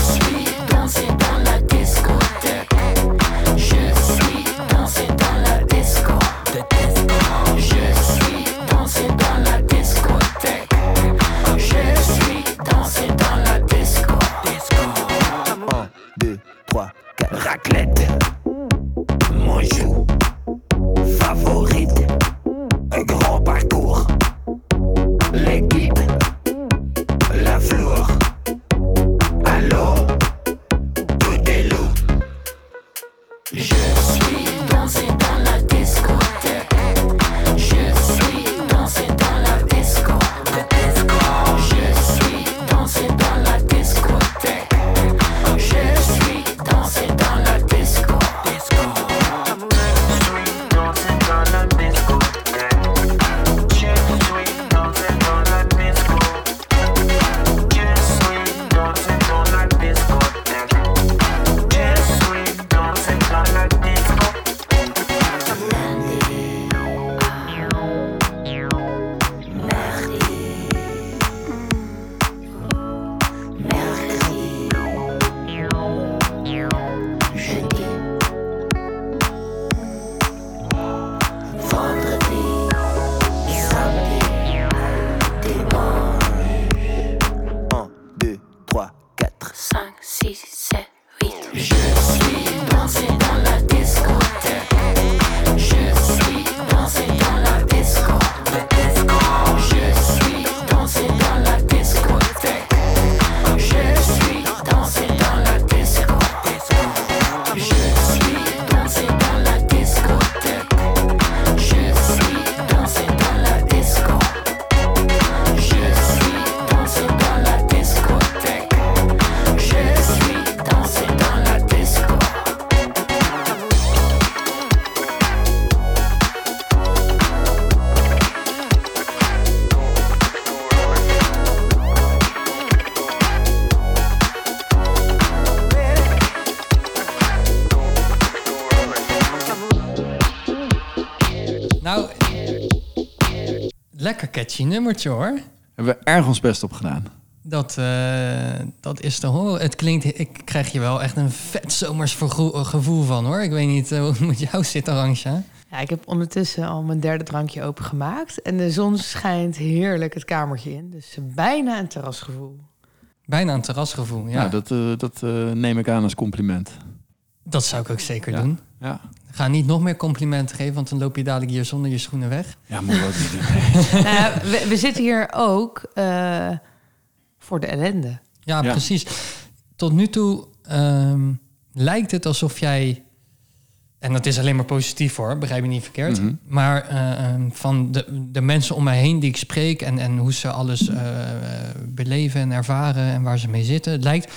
catchy nummertje hoor. Hebben we erg ons best op gedaan. Dat, eh, dat is te horen. Het klinkt, ik krijg je wel echt een vet zomers vergo- gevoel van hoor. Ik weet niet eh, hoe het met jou zit, Arantja. Ja, ik heb ondertussen al mijn derde drankje opengemaakt. En de zon schijnt heerlijk het kamertje in. Dus bijna een terrasgevoel. Bijna een terrasgevoel. Ja, Ja, dat, eh, dat eh, neem ik aan als compliment. dat zou ik ook zeker Ja. doen. Ja, Ga niet nog meer complimenten geven, want dan loop je dadelijk hier zonder je schoenen weg. ja moet wat [laughs] Nou ja, we, we zitten hier ook eh, voor de ellende. Ja, Ja. precies. Tot nu toe ehm, lijkt het alsof jij, en dat is alleen maar positief hoor, begrijp je niet verkeerd, Mhm. maar eh, ehm, van de, de mensen om mij heen die ik spreek en, en hoe ze alles eh, beleven en ervaren en waar ze mee zitten, het lijkt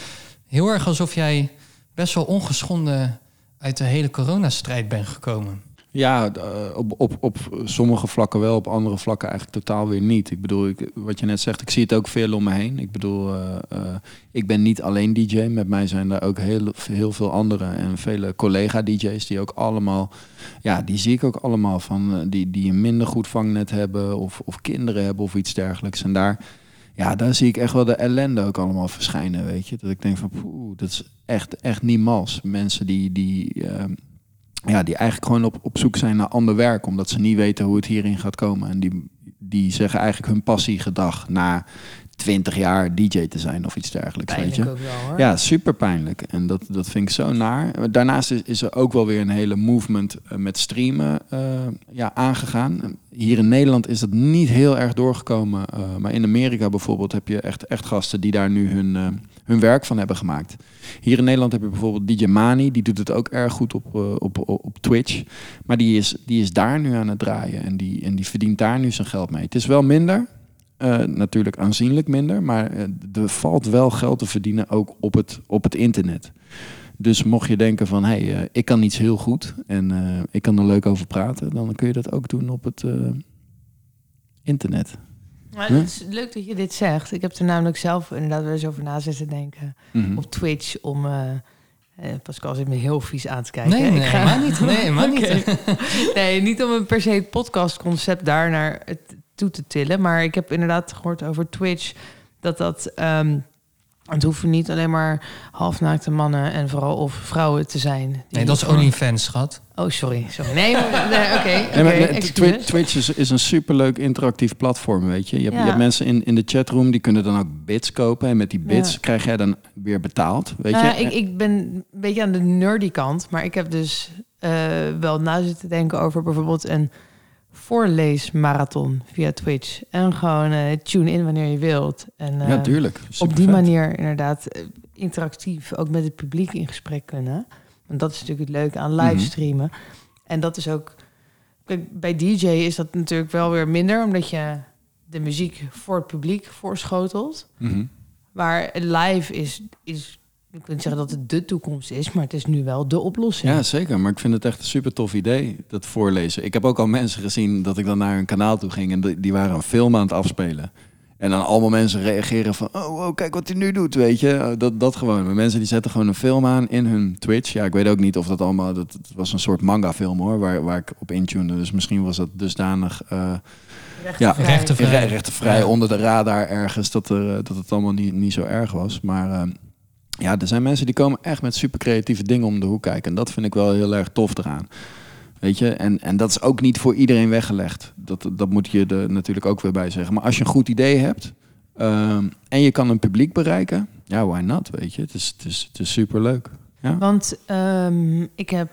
heel erg alsof jij best wel ongeschonden uit de hele coronastrijd bent gekomen. Ja, eh, op, op, op sommige vlakken wel, op andere vlakken eigenlijk totaal weer niet. Ik bedoel, ik, wat je net zegt, ik zie het ook veel om me heen. Ik bedoel, eh, eh, ik ben niet alleen DJ. Met mij zijn er ook heel, heel veel andere en vele collega-DJ's die ook allemaal, ja, die zie ik ook allemaal van, die, die een minder goed vangnet hebben of, of kinderen hebben of iets dergelijks. En daar, ja, daar zie ik echt wel de ellende ook allemaal verschijnen, weet je. Dat ik denk van, poeh, dat is echt, echt niet mals. Mensen die, die, ehm, ja, die eigenlijk gewoon op, op zoek zijn naar ander werk, omdat ze niet weten hoe het hierin gaat komen. En die, die zeggen eigenlijk hun passiegedag na 20 jaar DJ te zijn of iets dergelijks. weet je? ook wel hoor. Ja, super pijnlijk. En dat, dat vind ik zo naar. Daarnaast is, is er ook wel weer een hele movement eh, met streamen eh, ja, aangegaan. Hier in Nederland is dat niet heel erg doorgekomen. eh, maar in Amerika bijvoorbeeld heb je echt, echt gasten die daar nu hun, hun werk van hebben gemaakt. Hier in Nederland heb je bijvoorbeeld DJ Mani. Die doet het ook erg goed op, op, op, op Twitch. Maar die is, die is daar nu aan het draaien. En die, en die verdient daar nu zijn geld mee. Het is wel minder. Eh, natuurlijk aanzienlijk minder, maar eh, er valt wel geld te verdienen ook op het, op het internet. Dus mocht je denken van, hé, hey, eh, ik kan iets heel goed en eh, ik kan er leuk over praten, dan kun je dat ook doen op het eh, internet. Maar het is leuk dat je dit zegt. Ik heb er namelijk zelf inderdaad wel eens over na zitten denken. Mhm. Op Twitch om... eh eh, Pascal zit me heel vies aan te kijken. Nee, Ik nee, ga- helemaal niet. Nee, helemaal [laughs] niet. Nee, niet om een per se podcastconcept daar naar het toe te tillen. Maar ik heb inderdaad gehoord over Twitch dat dat. ehm, het hoeven niet alleen maar halfnaakte mannen en vooral of vrouwen te zijn. die Nee, dat is gewoon- OnlyFans, schat. Oh, sorry. sorry. Nee, maar- nee, oké. Nee, oké, maar, nee, excuses. Twi- Twitch is, is een superleuk interactief platform, weet je. Je hebt, Ja. je hebt mensen in, in de chatroom die kunnen dan ook bits kopen. En met die bits Ja. krijg jij dan weer betaald, weet Nou je. ja, ik, ik ben een beetje aan de nerdy kant, maar ik heb dus eh, wel na zitten denken over bijvoorbeeld een voorleesmarathon via Twitch. En gewoon eh, tune in wanneer je wilt. En, eh, ja, tuurlijk. op die manier inderdaad eh, interactief ook met het publiek in gesprek kunnen. Want dat is natuurlijk het leuke aan Mhm. livestreamen. En dat is ook... Kijk, bij DJ is dat natuurlijk wel weer minder, omdat je de muziek voor het publiek voorschotelt. Mhm. Maar live is, is, ik wil niet zeggen dat het de toekomst is, maar het is nu wel de oplossing. Ja, zeker. Maar ik vind het echt een super tof idee, dat voorlezen. Ik heb ook al mensen gezien dat ik dan naar hun kanaal toe ging en die- die waren een film aan het afspelen. En dan allemaal mensen reageren van, oh, wow, kijk wat hij nu doet, weet je. Uh, Dat, dat gewoon. Maar mensen die zetten gewoon een film aan in hun Twitch. Ja, ik weet ook niet of dat allemaal, dat, het was een soort manga film hoor, waar, waar ik op intune. Dus misschien was dat dusdanig uh, ja, Rechtenvrij. re- rechtenvrij onder de radar ergens, dat, er, eh, dat het allemaal niet, niet zo erg was. Maar uh, ja, er zijn mensen die komen echt met super creatieve dingen om de hoek kijken. En dat vind ik wel heel erg tof eraan. Weet je, en, en dat is ook niet voor iedereen weggelegd. Dat, dat moet je er natuurlijk ook weer bij zeggen. Maar als je een goed idee hebt um, en je kan een publiek bereiken, ja, why not? Weet je, het is, het is, het is super leuk. Ja? Want um, ik heb,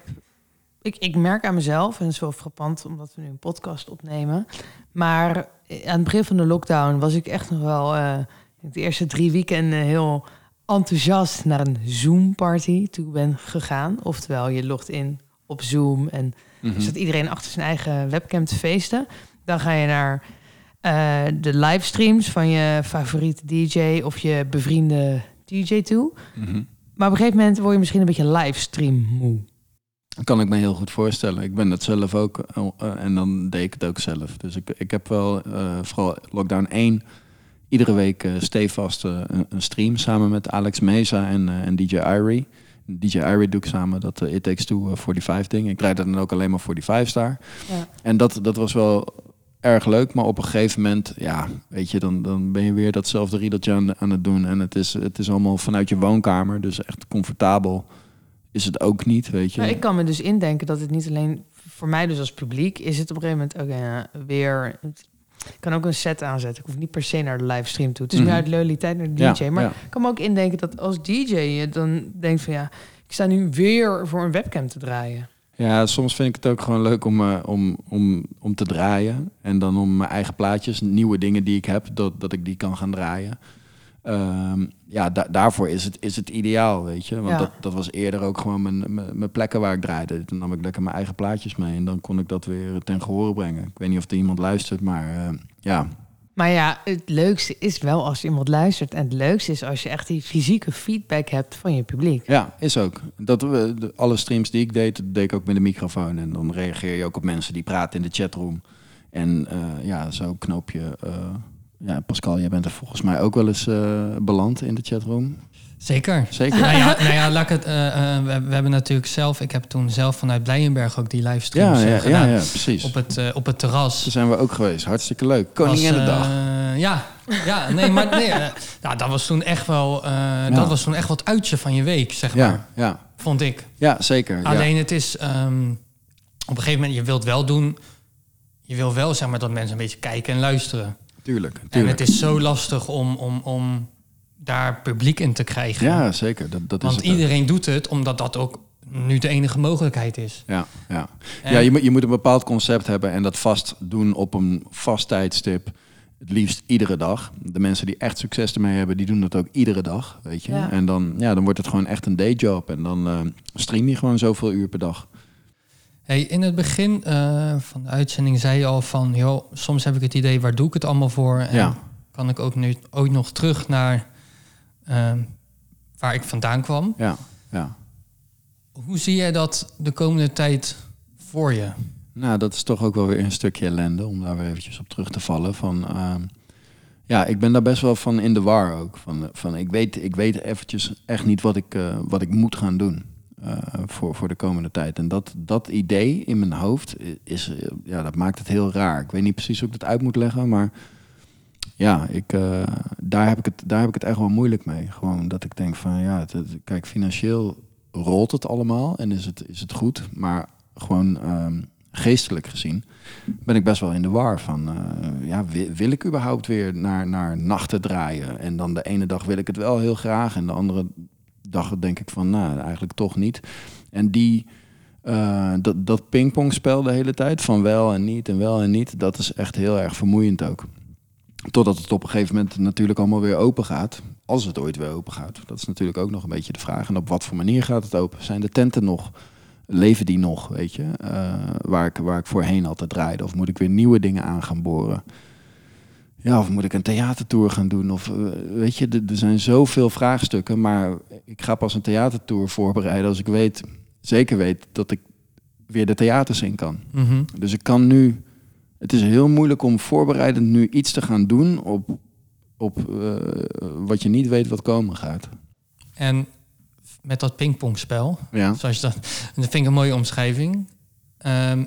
ik, ik merk aan mezelf, en het is frappant omdat we nu een podcast opnemen. Maar aan het begin van de lockdown was ik echt nog wel uh, de eerste drie weekenden heel enthousiast naar een Zoom-party toe ben gegaan. Oftewel, je logt in op Zoom en mm-hmm. zit iedereen achter zijn eigen webcam te feesten. Dan ga je naar uh, de livestreams van je favoriete DJ of je bevriende DJ toe. Mm-hmm. Maar op een gegeven moment word je misschien een beetje livestream moe. Dat kan ik me heel goed voorstellen. Ik ben dat zelf ook uh, en dan deed ik het ook zelf. Dus ik, ik heb wel, uh, vooral lockdown 1, iedere week uh, stevast een, een, stream samen met Alex Mesa en, uh, en DJ Irie. DJ Irie doe ik samen dat It Takes Two 45 ding. Ik draai dat dan ook alleen maar 45 star. Ja. En dat, dat was wel erg leuk. Maar op een gegeven moment, ja, weet je, dan, dan ben je weer datzelfde riedeltje aan, aan het doen. En het is, het is allemaal vanuit je woonkamer. Dus echt comfortabel is het ook niet, weet je. Maar ik kan me dus indenken dat het niet alleen voor mij dus als publiek is het op een gegeven moment ook ja, weer. Ik kan ook een set aanzetten. Ik hoef niet per se naar de livestream toe. Het is Mhm. meer uit loyaliteit naar de Ja, DJ. Maar ja. ik kan me ook indenken dat als DJ je dan denkt van ja, ik sta nu weer voor een webcam te draaien. Ja, soms vind ik het ook gewoon leuk om, eh, om, om, om te draaien. En dan om mijn eigen plaatjes, nieuwe dingen die ik heb, dat, dat ik die kan gaan draaien. Ehm, ja, da- daarvoor is het, is het ideaal, weet je. Want Ja. dat, dat was eerder ook gewoon mijn, mijn, mijn plekken waar ik draaide. Dan nam ik lekker mijn eigen plaatjes mee en dan kon ik dat weer ten gehore brengen. Ik weet niet of er iemand luistert, maar eh, ja. Maar ja, het leukste is wel als iemand luistert. En het leukste is als je echt die fysieke feedback hebt van je publiek. Ja, is ook. Dat, we de, alle streams die ik deed, dat deed ik ook met de microfoon. En dan reageer je ook op mensen die praten in de chatroom. En eh, ja, zo knoop je... eh, ja, Pascal, jij bent er volgens mij ook wel eens eh, beland in de chatroom. Zeker. Zeker? nou, ja, nou ja, laat ik het. eh, eh, we, we hebben natuurlijk zelf. Ik heb toen zelf vanuit Blijenberg ook die livestreams Ja, ja, gedaan. ja, ja, precies. Op het, op het terras. Daar zijn we ook geweest. Hartstikke leuk. Koninginnedag. Eh, ja, ja, nee, maar nee, nou, dat was toen echt wel. eh, Dat was toen echt wat uitje van je week, zeg maar. ja, ja, Vond ik. ja, zeker. ja. Alleen het is ehm, op een gegeven moment, je wilt wel doen. Je wil wel zeg maar dat mensen een beetje kijken en luisteren. Tuurlijk, En tuurlijk. het is zo lastig om, om, om daar publiek in te krijgen. Ja, zeker. Dat, dat is Want ook. iedereen doet het omdat dat ook nu de enige mogelijkheid is. Ja, ja. En- ja je, moet, je moet een bepaald concept hebben en dat vast doen op een vast tijdstip. Het liefst iedere dag. De mensen die echt succes ermee hebben, die doen dat ook iedere dag. Weet je? Ja. En dan, ja, dan wordt het gewoon echt een dayjob. En dan eh, stream je gewoon zoveel uur per dag. Hey, in het begin eh, van de uitzending zei je al van... Joh, soms heb ik het idee, waar doe ik het allemaal voor? En Ja. kan ik ook nu ooit nog terug naar ehm, waar ik vandaan kwam. Ja, ja. Hoe zie jij dat de komende tijd voor je? Nou, dat is toch ook wel weer een stukje ellende om daar weer eventjes op terug te vallen. Van, ehm, ja, ik ben daar best wel van in de war ook. Van, van ik, weet, ik weet eventjes echt niet wat ik, eh, wat ik moet gaan doen eh, voor, voor de komende tijd. En dat, dat idee in mijn hoofd is, eh, ja, dat maakt het heel raar. Ik weet niet precies hoe ik dat uit moet leggen, maar ja, ik, eh, daar, heb ik het, daar heb ik het echt wel moeilijk mee. Gewoon dat ik denk van ja, kijk, financieel rolt het allemaal en is het, is het goed, maar gewoon ehm, geestelijk gezien ben ik best wel in de war van ja, wil, wil ik überhaupt weer naar, naar nachten draaien? En dan de ene dag wil ik het wel heel graag en de andere dag denk ik van nou, eigenlijk toch niet. En die eh, dat, dat pingpongspel de hele tijd van wel en niet en wel en niet, dat is echt heel erg vermoeiend ook. Totdat het op een gegeven moment natuurlijk allemaal weer open gaat. Als het ooit weer open gaat. Dat is natuurlijk ook nog een beetje de vraag. En op wat voor manier gaat het open? Zijn de tenten nog? Leven die nog, weet je? Eh, waar, ik, waar ik voorheen altijd draaide. Of moet ik weer nieuwe dingen aan gaan boren? Ja, of moet ik een theatertour gaan doen? Of eh, weet je, er- zijn zoveel vraagstukken. Maar ik ga pas een theatertour voorbereiden als ik weet, zeker weet dat ik weer de theaters in kan. Mhm. Dus ik kan nu. Het is heel moeilijk om voorbereidend nu iets te gaan doen op, op eh, wat je niet weet wat komen gaat. En met dat pingpongspel, Ja. zoals je dat, dat vind ik een mooie omschrijving. Ehm,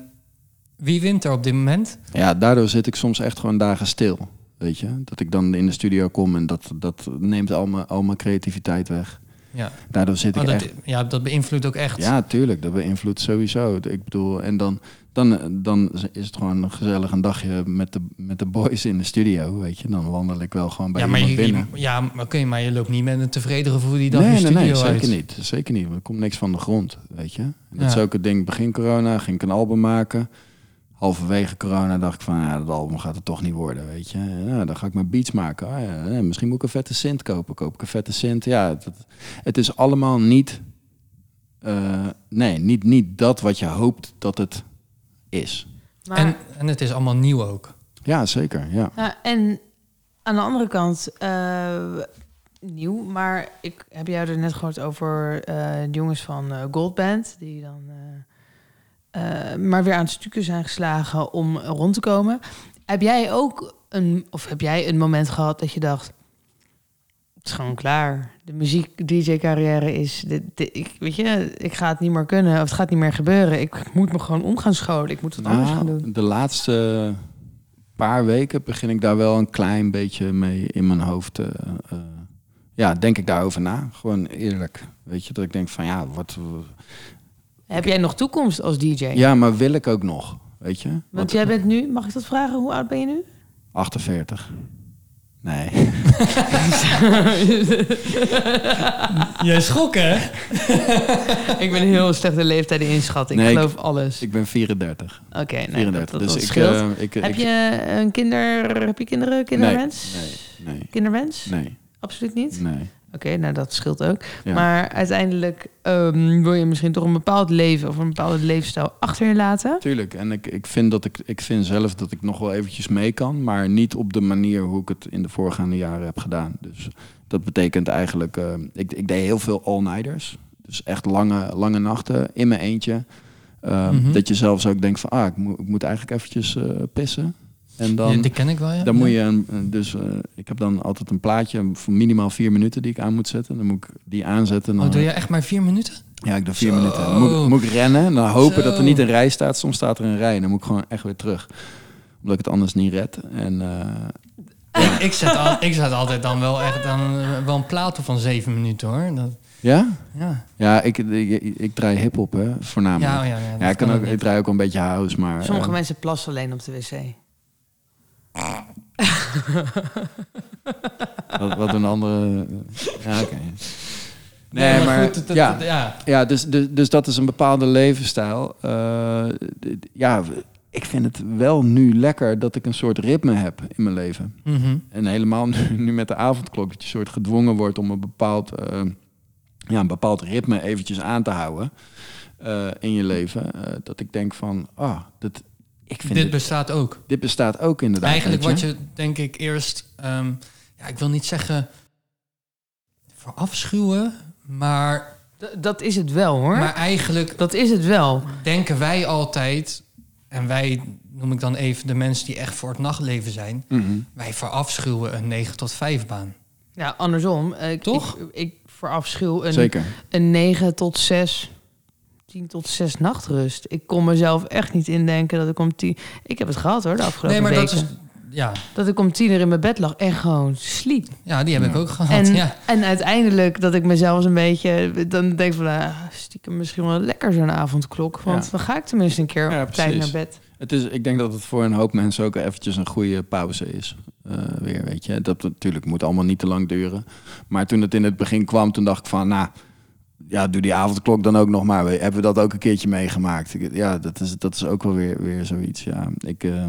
wie wint er op dit moment? ja, daardoor zit ik soms echt gewoon dagen stil. Weet je, dat ik dan in de studio kom en dat, dat neemt al mijn, al mijn creativiteit weg. Ja, Daardoor zit ik Oh, dat, echt. ja dat beïnvloedt ook echt. Ja, tuurlijk, dat beïnvloedt sowieso. Ik bedoel, en dan, dan, dan is het gewoon een gezellig een dagje met de, met de boys in de studio, weet je. Dan wandel ik wel gewoon bij ja, maar je, ja, maar oké, maar je loopt niet met een tevreden gevoel die dag nee, je nee, studio nee, uit. zeker niet. Zeker niet. Er komt niks van de grond, weet je. Dat Ja. is ook het ding. Begin corona ging ik een album maken. Halverwege corona dacht ik van, ja, dat album gaat het toch niet worden, weet je. Ja, dan ga ik mijn beats maken. Ah, ja, misschien moet ik een vette synth kopen. Koop ik een vette synth. Ja, het, het is allemaal niet, eh, nee, niet, niet dat wat je hoopt dat het is. Maar, En, en het is allemaal nieuw ook. Ja, zeker, ja. Ja, en aan de andere kant, eh, nieuw, maar ik heb jou er net gehoord over eh, de jongens van eh, Goldband, die dan maar weer aan het stukken zijn geslagen om rond te komen. Heb jij ook een, of heb jij een moment gehad dat je dacht, het is gewoon klaar. De muziek-dj-carrière is, dit, dit- ik, weet je, ik ga het niet meer kunnen, of het gaat niet meer gebeuren. Ik moet me gewoon om gaan scholen. Ik moet wat anders gaan doen. Nou, de laatste paar weken begin ik daar wel een klein beetje mee in mijn hoofd. eh, eh, ja, denk ik daarover na. Gewoon eerlijk. Weet je, dat ik denk van ja, wat. Heb jij nog toekomst als DJ? Ja, maar wil ik ook nog? Weet je? Want Want jij bent nu, mag ik dat vragen? Hoe oud ben je nu? 48. Nee. [laughs] Jij schrok, hè? [laughs] ik ben heel slecht de leeftijden inschatten. Ik Nee, ik- geloof alles. ik ben 34. Oké, nee, 34. dat, dat, dus dat ik, scheelt. eh, ik, heb ik- je een kinder... Heb je kinderen? Kinderwens? Nee, nee, Kinderwens? nee, Absoluut niet? nee. Oké, nou dat scheelt ook. Ja. Maar uiteindelijk ehm, wil je misschien toch een bepaald leven of een bepaalde levensstijl achter je laten. Tuurlijk. En ik, ik, vind dat ik, ik vind zelf dat ik nog wel eventjes mee kan. Maar niet op de manier hoe ik het in de voorgaande jaren heb gedaan. Dus dat betekent eigenlijk... eh, ik, ik deed heel veel all-nighters. Dus echt lange, lange nachten in mijn eentje. Eh, Mhm. Dat je zelfs ook denkt van... Ah, ik moet, ik moet eigenlijk eventjes eh, pissen. En dan... Ja, die ken ik wel, ja. Dan moet je een, dus eh, ik heb dan altijd een plaatje van minimaal vier minuten die ik aan moet zetten. Dan moet ik die aanzetten. En dan, Oh, doe je echt maar vier minuten? Ja, ik doe vier Zo. minuten. Dan moet, ik- moet ik rennen en dan hopen dat er niet een rij staat. Soms staat er een rij en dan moet ik gewoon echt weer terug. Omdat ik het anders niet red. En eh, Ik, ik, zet al, ik zet altijd dan wel echt dan, eh, wel een plato van zeven minuten, hoor. Dat, ja? ja. Ja, ik, ik, ik draai hip-hop, hè, voornamelijk. Ja, oh ja, ik, kan kan ook, ik draai ook een beetje house, maar... Sommige mensen plassen alleen op de wc. [laughs] wat, wat een andere... Ja. Nee, Nee, maar, goed, dat- dat- ja, dat- ja. Ja, dus, dus, dus dat is een bepaalde levensstijl. Eh, ja, ik vind het wel nu lekker dat ik een soort ritme heb in mijn leven. Mhm. En helemaal nu, nu met de avondklok, dat je soort gedwongen wordt om een bepaald, eh, ja, een bepaald ritme eventjes aan te houden eh, in je leven. dat ik denk van, ah, dat, ik vind Dit dit, bestaat ook. dit bestaat ook inderdaad. Eigenlijk wat je, denk ik, eerst... ehm, ja, ik wil niet zeggen verafschuwen, maar, D- dat is het wel hoor. maar eigenlijk dat is het wel. denken wij altijd... En wij noem ik dan even de mensen die echt voor het nachtleven zijn. Mhm. Wij verafschuwen een 9 tot 5 baan. Ja, andersom. Eh, Ik, Toch? Ik, ik verafschuw een, Zeker. een 9 tot 6, 10 tot 6 nachtrust. Ik kon mezelf echt niet indenken dat ik om 10... Ik heb het gehad hoor, de afgelopen Nee, maar weken. dat is... Ja, Dat ik om tien uur in mijn bed lag en gewoon sliep. ja die heb ik ook gehad. En, ja. en uiteindelijk dat ik mezelf een beetje... Dan denk van, ah, stiekem misschien wel lekker zo'n avondklok. Want Ja. dan ga ik tenminste een keer Ja, op tijd naar bed. Het is, ik denk dat het voor een hoop mensen ook eventjes een goede pauze is. Eh, weer, weet je. Dat natuurlijk moet allemaal niet te lang duren. Maar toen het in het begin kwam, toen dacht ik van, nou, ja, doe die avondklok dan ook nog maar. We- Hebben we dat ook een keertje meegemaakt? Ik- Ja, dat is, dat is ook wel weer, weer zoiets. Ja, ik, eh,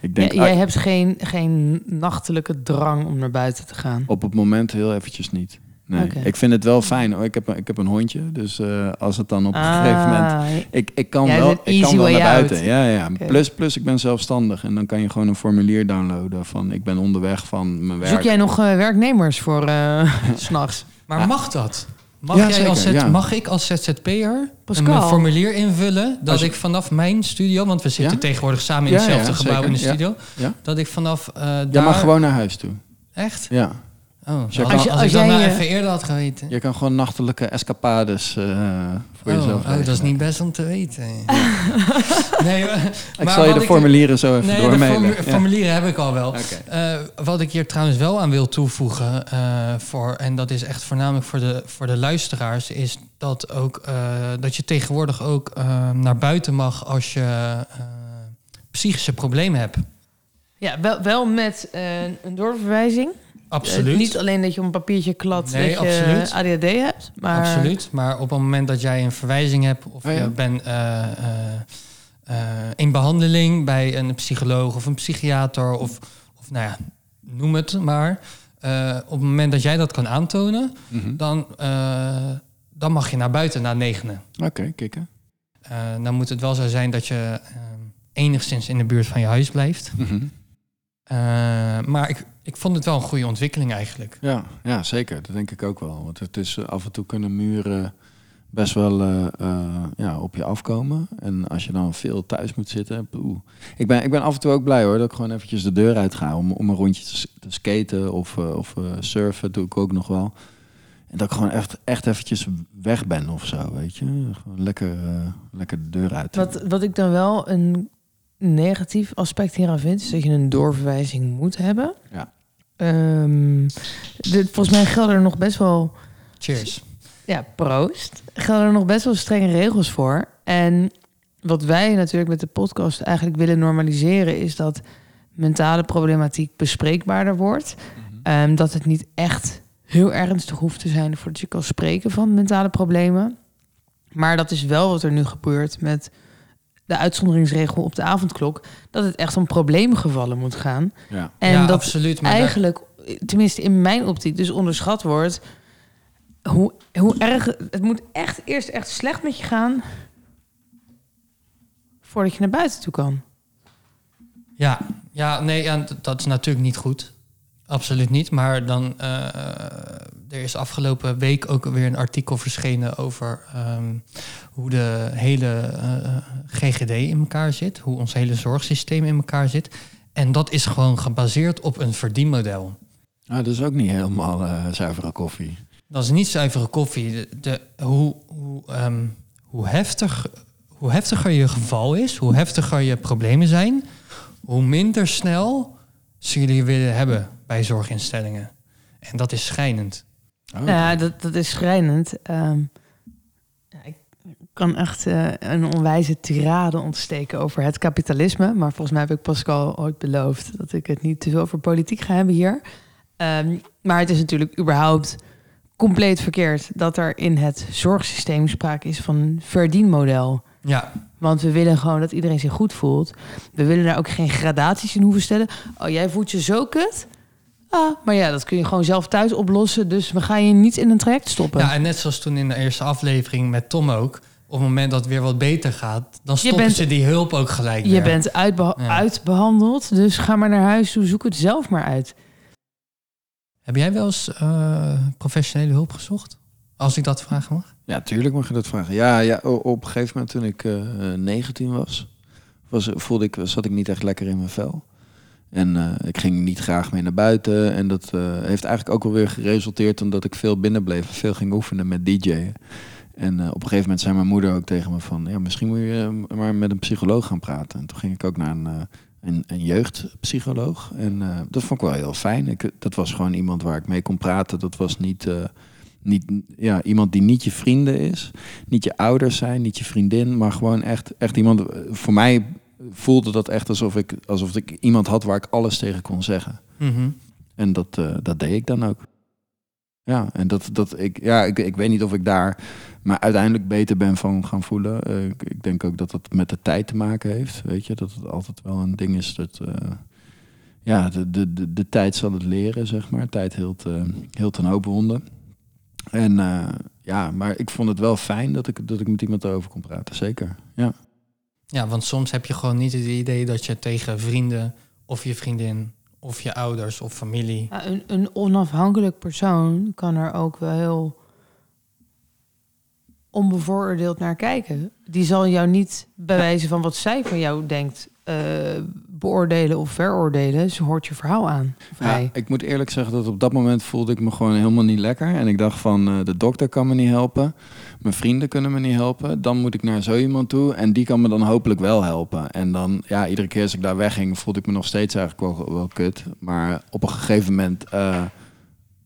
ik denk Ja, jij hebt geen, geen nachtelijke drang om naar buiten te gaan. op het moment heel eventjes niet. Nee, ik vind het wel fijn. Hoor. Ik, heb, een- ik heb een hondje, dus eh, als het dan op een gegeven moment Ah, Ik, ik kan wel, ik kan wel naar out. buiten. Ja, ja. Plus, plus, ik ben zelfstandig. En dan kan je gewoon een formulier downloaden van ik ben onderweg van mijn werk. Zoek jij nog eh, werknemers voor eh, [laughs] s s'nachts? Maar Ja. mag dat? Mag, Ja, jij zeker, als Z- ja. mag ik als ZZP'er een formulier invullen dat je- ik vanaf mijn studio, want we zitten Ja? tegenwoordig samen in Ja, hetzelfde ja, gebouw in de studio, Ja. dat ik vanaf eh Jij daar... mag gewoon naar huis toe. Echt? Ja. Oh, je als, kan- als, als ik dat jij, nou even eerder had geweten. Je kan gewoon nachtelijke escapades eh, voor Oh, jezelf oh, dat is niet best om te weten. [laughs] nee, maar, Ik zal je de formulieren zo even Nee, de doormailen. formu- Ja. formulieren heb ik al wel. Eh, wat ik hier trouwens wel aan wil toevoegen, eh, voor, en dat is echt voornamelijk voor de, voor de luisteraars, is dat, ook, eh, dat je tegenwoordig ook eh, naar buiten mag als je eh, psychische problemen hebt. Ja, wel, wel met een doorverwijzing. Absoluut. Eh, niet alleen dat je op een papiertje klad Nee, dat je absoluut. ADHD hebt. Maar Absoluut. Maar op het moment dat jij een verwijzing hebt of Oh ja. je bent eh, eh, eh, in behandeling bij een psycholoog of een psychiater of, of nou ja, noem het maar. Eh, op het moment dat jij dat kan aantonen, Mhm. dan, eh, dan mag je naar buiten na negenen. Oké, kikken. Eh, dan moet het wel zo zijn dat je enigszins in de buurt van je huis blijft. Mhm. Eh, maar ik, ik vond het wel een goede ontwikkeling eigenlijk. Ja, ja, zeker. Dat denk ik ook wel. Want het is eh, af en toe kunnen muren best wel eh, eh, ja, op je afkomen. En als je dan veel thuis moet zitten. poeh. Ik, ben, ik ben af en toe ook blij hoor dat ik gewoon eventjes de deur uit ga om, om een rondje te, skaten of, of surfen. Doe ik ook nog wel. En dat ik gewoon echt, echt eventjes weg ben of zo, weet je. Gewoon lekker, lekker de deur uit. wat, wat ik dan wel een negatief aspect hieraan vind, is dat je een doorverwijzing moet hebben. Ja. Ehm, de, volgens mij gelden er nog best wel Cheers. Ja, proost. Gelden er nog best wel strenge regels voor. En wat wij natuurlijk met de podcast eigenlijk willen normaliseren, is dat mentale problematiek bespreekbaarder wordt. Ehm, dat het niet echt heel ernstig hoeft te zijn voordat je kan spreken van mentale problemen. Maar dat is wel wat er nu gebeurt met de uitzonderingsregel op de avondklok. Dat het echt om probleemgevallen moet gaan. Ja. En ja, dat absoluut. Maar eigenlijk, tenminste in mijn optiek, dus onderschat wordt hoe, hoe erg het moet echt eerst echt slecht met je gaan voordat je naar buiten toe kan. Ja, ja nee, ja, dat is natuurlijk niet goed. Absoluut niet. Maar dan, eh, er is afgelopen week ook weer een artikel verschenen over ehm, hoe de hele eh, GGD in elkaar zit. Hoe ons hele zorgsysteem in elkaar zit. En dat is gewoon gebaseerd op een verdienmodel. Ah, dat is ook niet helemaal eh, zuivere koffie. Dat is niet zuivere koffie. De, de- hoe, hoe, ehm, hoe, heftig, hoe heftiger je geval is, hoe heftiger je problemen zijn, hoe minder snel jullie willen hebben bij zorginstellingen. En dat is schijnend. Oh, Nou ja, dat, dat is schrijnend. Ehm, ja, ik kan echt eh, een onwijze tirade ontsteken over het kapitalisme. Maar volgens mij heb ik Pascal ooit beloofd dat ik het niet te veel over politiek ga hebben hier. Ehm, maar het is natuurlijk überhaupt compleet verkeerd dat er in het zorgsysteem sprake is van een verdienmodel. Ja, Want we willen gewoon dat iedereen zich goed voelt. We willen daar ook geen gradaties in hoeven stellen. Oh, jij voelt je zo kut? Ah, maar ja, dat kun je gewoon zelf thuis oplossen. Dus we gaan je niet in een traject stoppen. ja, en net zoals toen in de eerste aflevering met Tom ook. Op het moment dat het weer wat beter gaat, dan stoppen bent- ze die hulp ook gelijk je bent uitbe- Ja. uitbehandeld, dus ga maar naar huis toe. Zoek het zelf maar uit. Heb jij wel eens eh, professionele hulp gezocht? Als ik dat vragen mag? Ja, tuurlijk mag je dat vragen. Ja, ja op een gegeven moment toen ik eh 19 was, was, voelde ik, zat ik niet echt lekker in mijn vel. En eh, ik ging niet graag mee naar buiten. En dat eh, heeft eigenlijk ook alweer geresulteerd omdat ik veel binnen bleef. Veel ging oefenen met DJ'en. En op een gegeven moment zei mijn moeder ook tegen me van... ja, misschien moet je maar met een psycholoog gaan praten. En toen ging ik ook naar een, een, een jeugdpsycholoog. En dat vond ik wel heel fijn. Ik, dat was gewoon iemand waar ik mee kon praten. Dat was niet... eh, niet, ja, iemand die niet je vrienden is, niet je ouders zijn, niet je vriendin, maar gewoon echt, echt iemand. Voor mij voelde dat echt alsof ik, alsof ik iemand had waar ik alles tegen kon zeggen. Mhm. En dat, eh, dat deed ik dan ook. Ja, en dat, dat ik, ja, ik, ik weet niet of ik daar maar uiteindelijk beter ben van gaan voelen. Eh, ik, ik denk ook dat dat met de tijd te maken heeft. Weet je, dat het altijd wel een ding is dat. eh, ja, de, de, de, de tijd zal het leren, zeg maar. Tijd hield, eh hield een hoop wonden. En eh, ja, maar ik vond het wel fijn dat ik, dat ik met iemand erover kon praten. Zeker. Ja. Ja, want soms heb je gewoon niet het idee dat je tegen vrienden of je vriendin of je ouders of familie. Ja, een, een onafhankelijk persoon kan er ook wel heel onbevooroordeeld naar kijken. Die zal jou niet bij wijze van wat zij van jou denkt eh, beoordelen of veroordelen. Ze hoort je verhaal aan. Ja, ik moet eerlijk zeggen dat op dat moment voelde ik me gewoon helemaal niet lekker. En ik dacht van, eh, de dokter kan me niet helpen. Mijn vrienden kunnen me niet helpen. Dan moet ik naar zo iemand toe. En die kan me dan hopelijk wel helpen. En dan, ja, iedere keer als ik daar wegging, voelde ik me nog steeds eigenlijk wel, wel kut. Maar op een gegeven moment eh,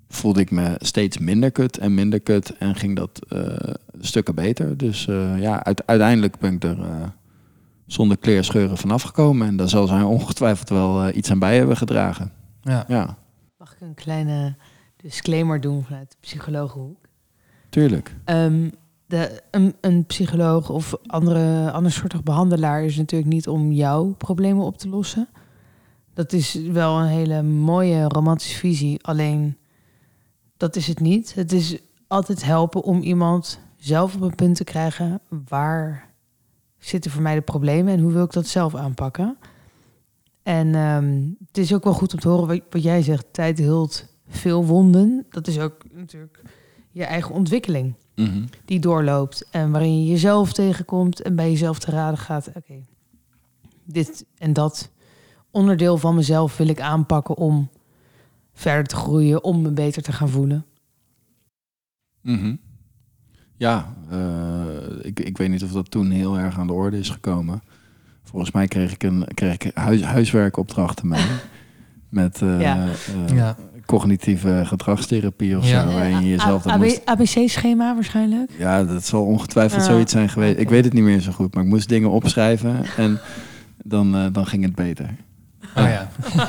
voelde ik me steeds minder kut en minder kut. En ging dat stukken beter. Dus ja, uit- uiteindelijk ben ik er... zonder kleerscheuren vanaf gekomen. En daar zal zij ongetwijfeld wel eh, iets aan bij hebben gedragen. Ja. Ja, Mag ik een kleine disclaimer doen vanuit de psychologenhoek? tuurlijk. Ehm, de, een, een psycholoog of andere, ander soortig behandelaar is natuurlijk niet om jouw problemen op te lossen. Dat is wel een hele mooie romantische visie. Alleen dat is het niet. Het is altijd helpen om iemand zelf op een punt te krijgen waar zitten voor mij de problemen en hoe wil ik dat zelf aanpakken. En ehm, het is ook wel goed om te horen wat, wat jij zegt. Tijd hield veel wonden. Dat is ook natuurlijk je eigen ontwikkeling Mhm. die doorloopt en waarin je jezelf tegenkomt en bij jezelf te raden gaat. Oké, dit en dat onderdeel van mezelf wil ik aanpakken om verder te groeien, om me beter te gaan voelen. Mhm. Ja, eh, ik, ik weet niet of dat toen heel erg aan de orde is gekomen. Volgens mij kreeg ik, een, kreeg ik huis, huiswerkopdrachten mee. [laughs] Met eh, Ja. eh, Ja. cognitieve gedragstherapie of Ja. zo. Waarin je jezelf AB moest... ABC-schema waarschijnlijk. Ja, dat zal ongetwijfeld zoiets zijn geweest. Ik weet het niet meer zo goed, maar ik moest dingen opschrijven [laughs] en dan, dan ging het beter. Oh ja. [laughs]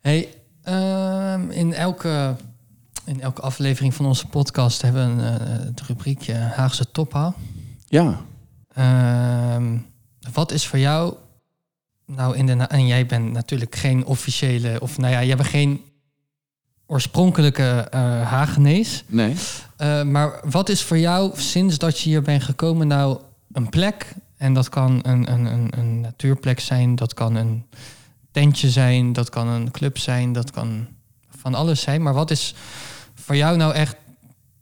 hey, ehm, in, elke, in elke aflevering van onze podcast hebben we een, eh, het rubriekje Haagse Toppa. Ja, Ehm, wat is voor jou nou in de na- en jij bent natuurlijk geen officiële of nou ja, jij bent geen oorspronkelijke eh Hagenees. nee. Eh, maar wat is voor jou sinds dat je hier bent gekomen nou een plek? En dat kan een, een, een, een natuurplek zijn, dat kan een tentje zijn, dat kan een club zijn, dat kan van alles zijn. Maar wat is voor jou nou echt